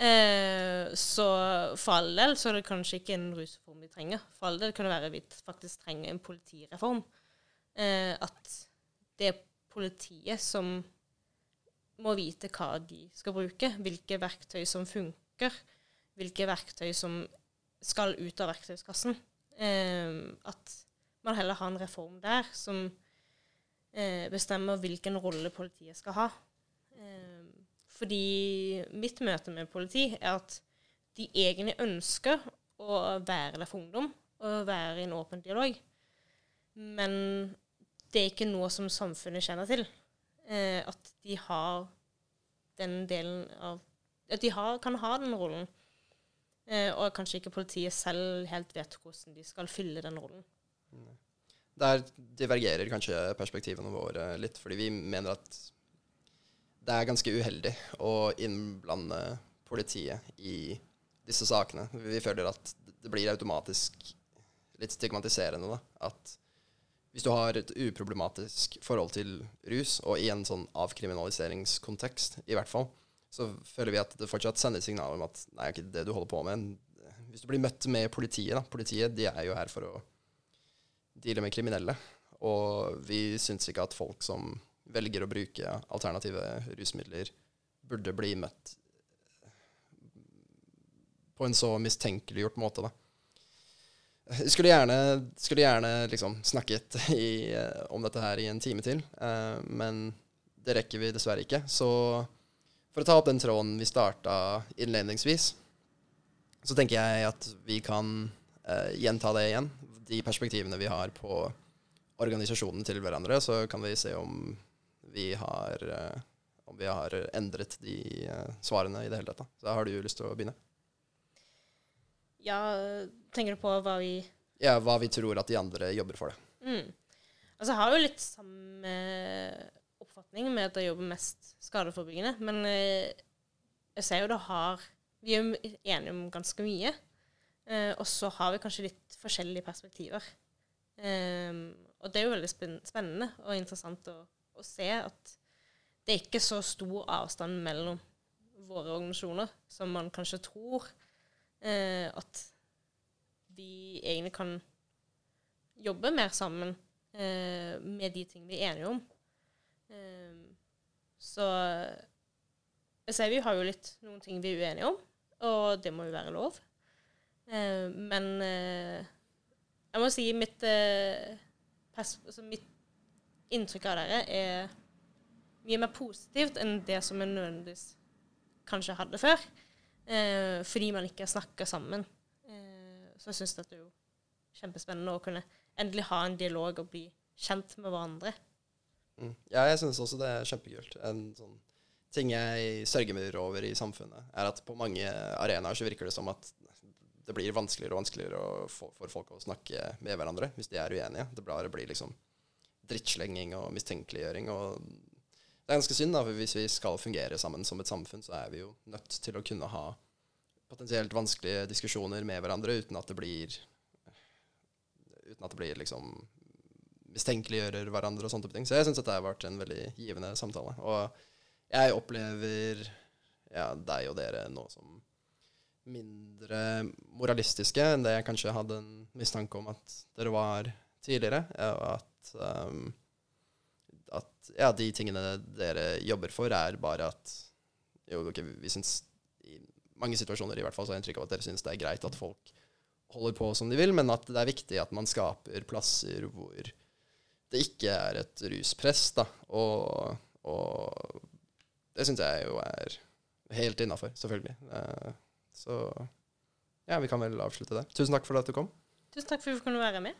Eh, så for all del så er det kanskje ikke en rusreform vi trenger. For all del kan det være vi faktisk trenger en politireform. Eh, at det er politiet som må vite hva de skal bruke, hvilke verktøy som funker, hvilke verktøy som skal ut av verktøyskassen. Eh, at man heller har en reform der som eh, bestemmer hvilken rolle politiet skal ha. Eh, fordi mitt møte med politi er at de egentlig ønsker å være der for ungdom og være i en åpen dialog. Men det er ikke noe som samfunnet kjenner til. Eh, at de har den delen av At de har, kan ha den rollen. Eh, og kanskje ikke politiet selv helt vet hvordan de skal fylle den rollen. Der divergerer kanskje perspektivene våre litt, fordi vi mener at det er ganske uheldig å innblande politiet i disse sakene. Vi føler at det blir automatisk litt stigmatiserende. da, At hvis du har et uproblematisk forhold til rus, og i en sånn avkriminaliseringskontekst i hvert fall, så føler vi at det fortsatt sender signaler om at nei, ikke det du holder på med. Hvis du blir møtt med politiet, da Politiet de er jo her for å deale med kriminelle. Og vi syns ikke at folk som velger å bruke alternative rusmidler, burde bli møtt på en så mistenkeliggjort måte. da. Skulle gjerne, skulle gjerne liksom snakket i, om dette her i en time til, eh, men det rekker vi dessverre ikke. Så for å ta opp den tråden vi starta innledningsvis, så tenker jeg at vi kan eh, gjenta det igjen. De perspektivene vi har på organisasjonen til hverandre, så kan vi se om vi har, om vi har endret de svarene i det hele tatt. Så har du lyst til å begynne? Ja, tenker du på hva vi Ja, hva vi tror at de andre jobber for det. Mm. Altså, jeg har jo litt samme oppfatning med at jeg jobber mest skadeforebyggende, men uh, jeg ser jo det har Vi er jo enige om ganske mye. og så har vi kanskje litt forskjellige perspektiver. Um, og det er jo veldig spennende og interessant å å se at det er ikke så stor avstand mellom våre organisasjoner som man kanskje tror. Eh, at vi egentlig kan jobbe mer sammen eh, med de ting vi er enige om. Eh, så jeg ser vi har jo litt noen ting vi er uenige om, og det må jo være lov. Eh, men eh, jeg må si mitt, eh, altså mitt inntrykk av dere er mye mer positivt enn det som en nødvendigvis kanskje hadde før. Eh, fordi man ikke snakka sammen. Eh, så jeg syns det er jo kjempespennende å kunne endelig ha en dialog og bli kjent med hverandre. Mm. Ja, jeg synes også det er kjempekult. En sånn ting jeg sørger meg over i samfunnet, er at på mange arenaer så virker det som at det blir vanskeligere og vanskeligere for, for folk å snakke med hverandre hvis de er uenige. Det blir liksom drittslenging og mistenkeliggjøring. og det er ganske synd, da, for hvis vi skal fungere sammen som et samfunn, så er vi jo nødt til å kunne ha potensielt vanskelige diskusjoner med hverandre uten at det blir Uten at det blir liksom mistenkeliggjører hverandre og sånne type ting. Så jeg syns dette har vært en veldig givende samtale. Og jeg opplever ja, deg og dere nå som mindre moralistiske enn det jeg kanskje hadde en mistanke om at dere var tidligere. Og at, um, at ja, de tingene dere jobber for, er bare at jo, okay, vi syns i mange situasjoner i hvert fall så har jeg inntrykk av at dere syns det er greit at folk holder på som de vil, men at det er viktig at man skaper plasser hvor det ikke er et ruspress, da. Og, og det syns jeg jo er helt innafor, selvfølgelig. Uh, så ja, vi kan vel avslutte der. Tusen takk for at du kom. Tusen takk for at du kunne være med.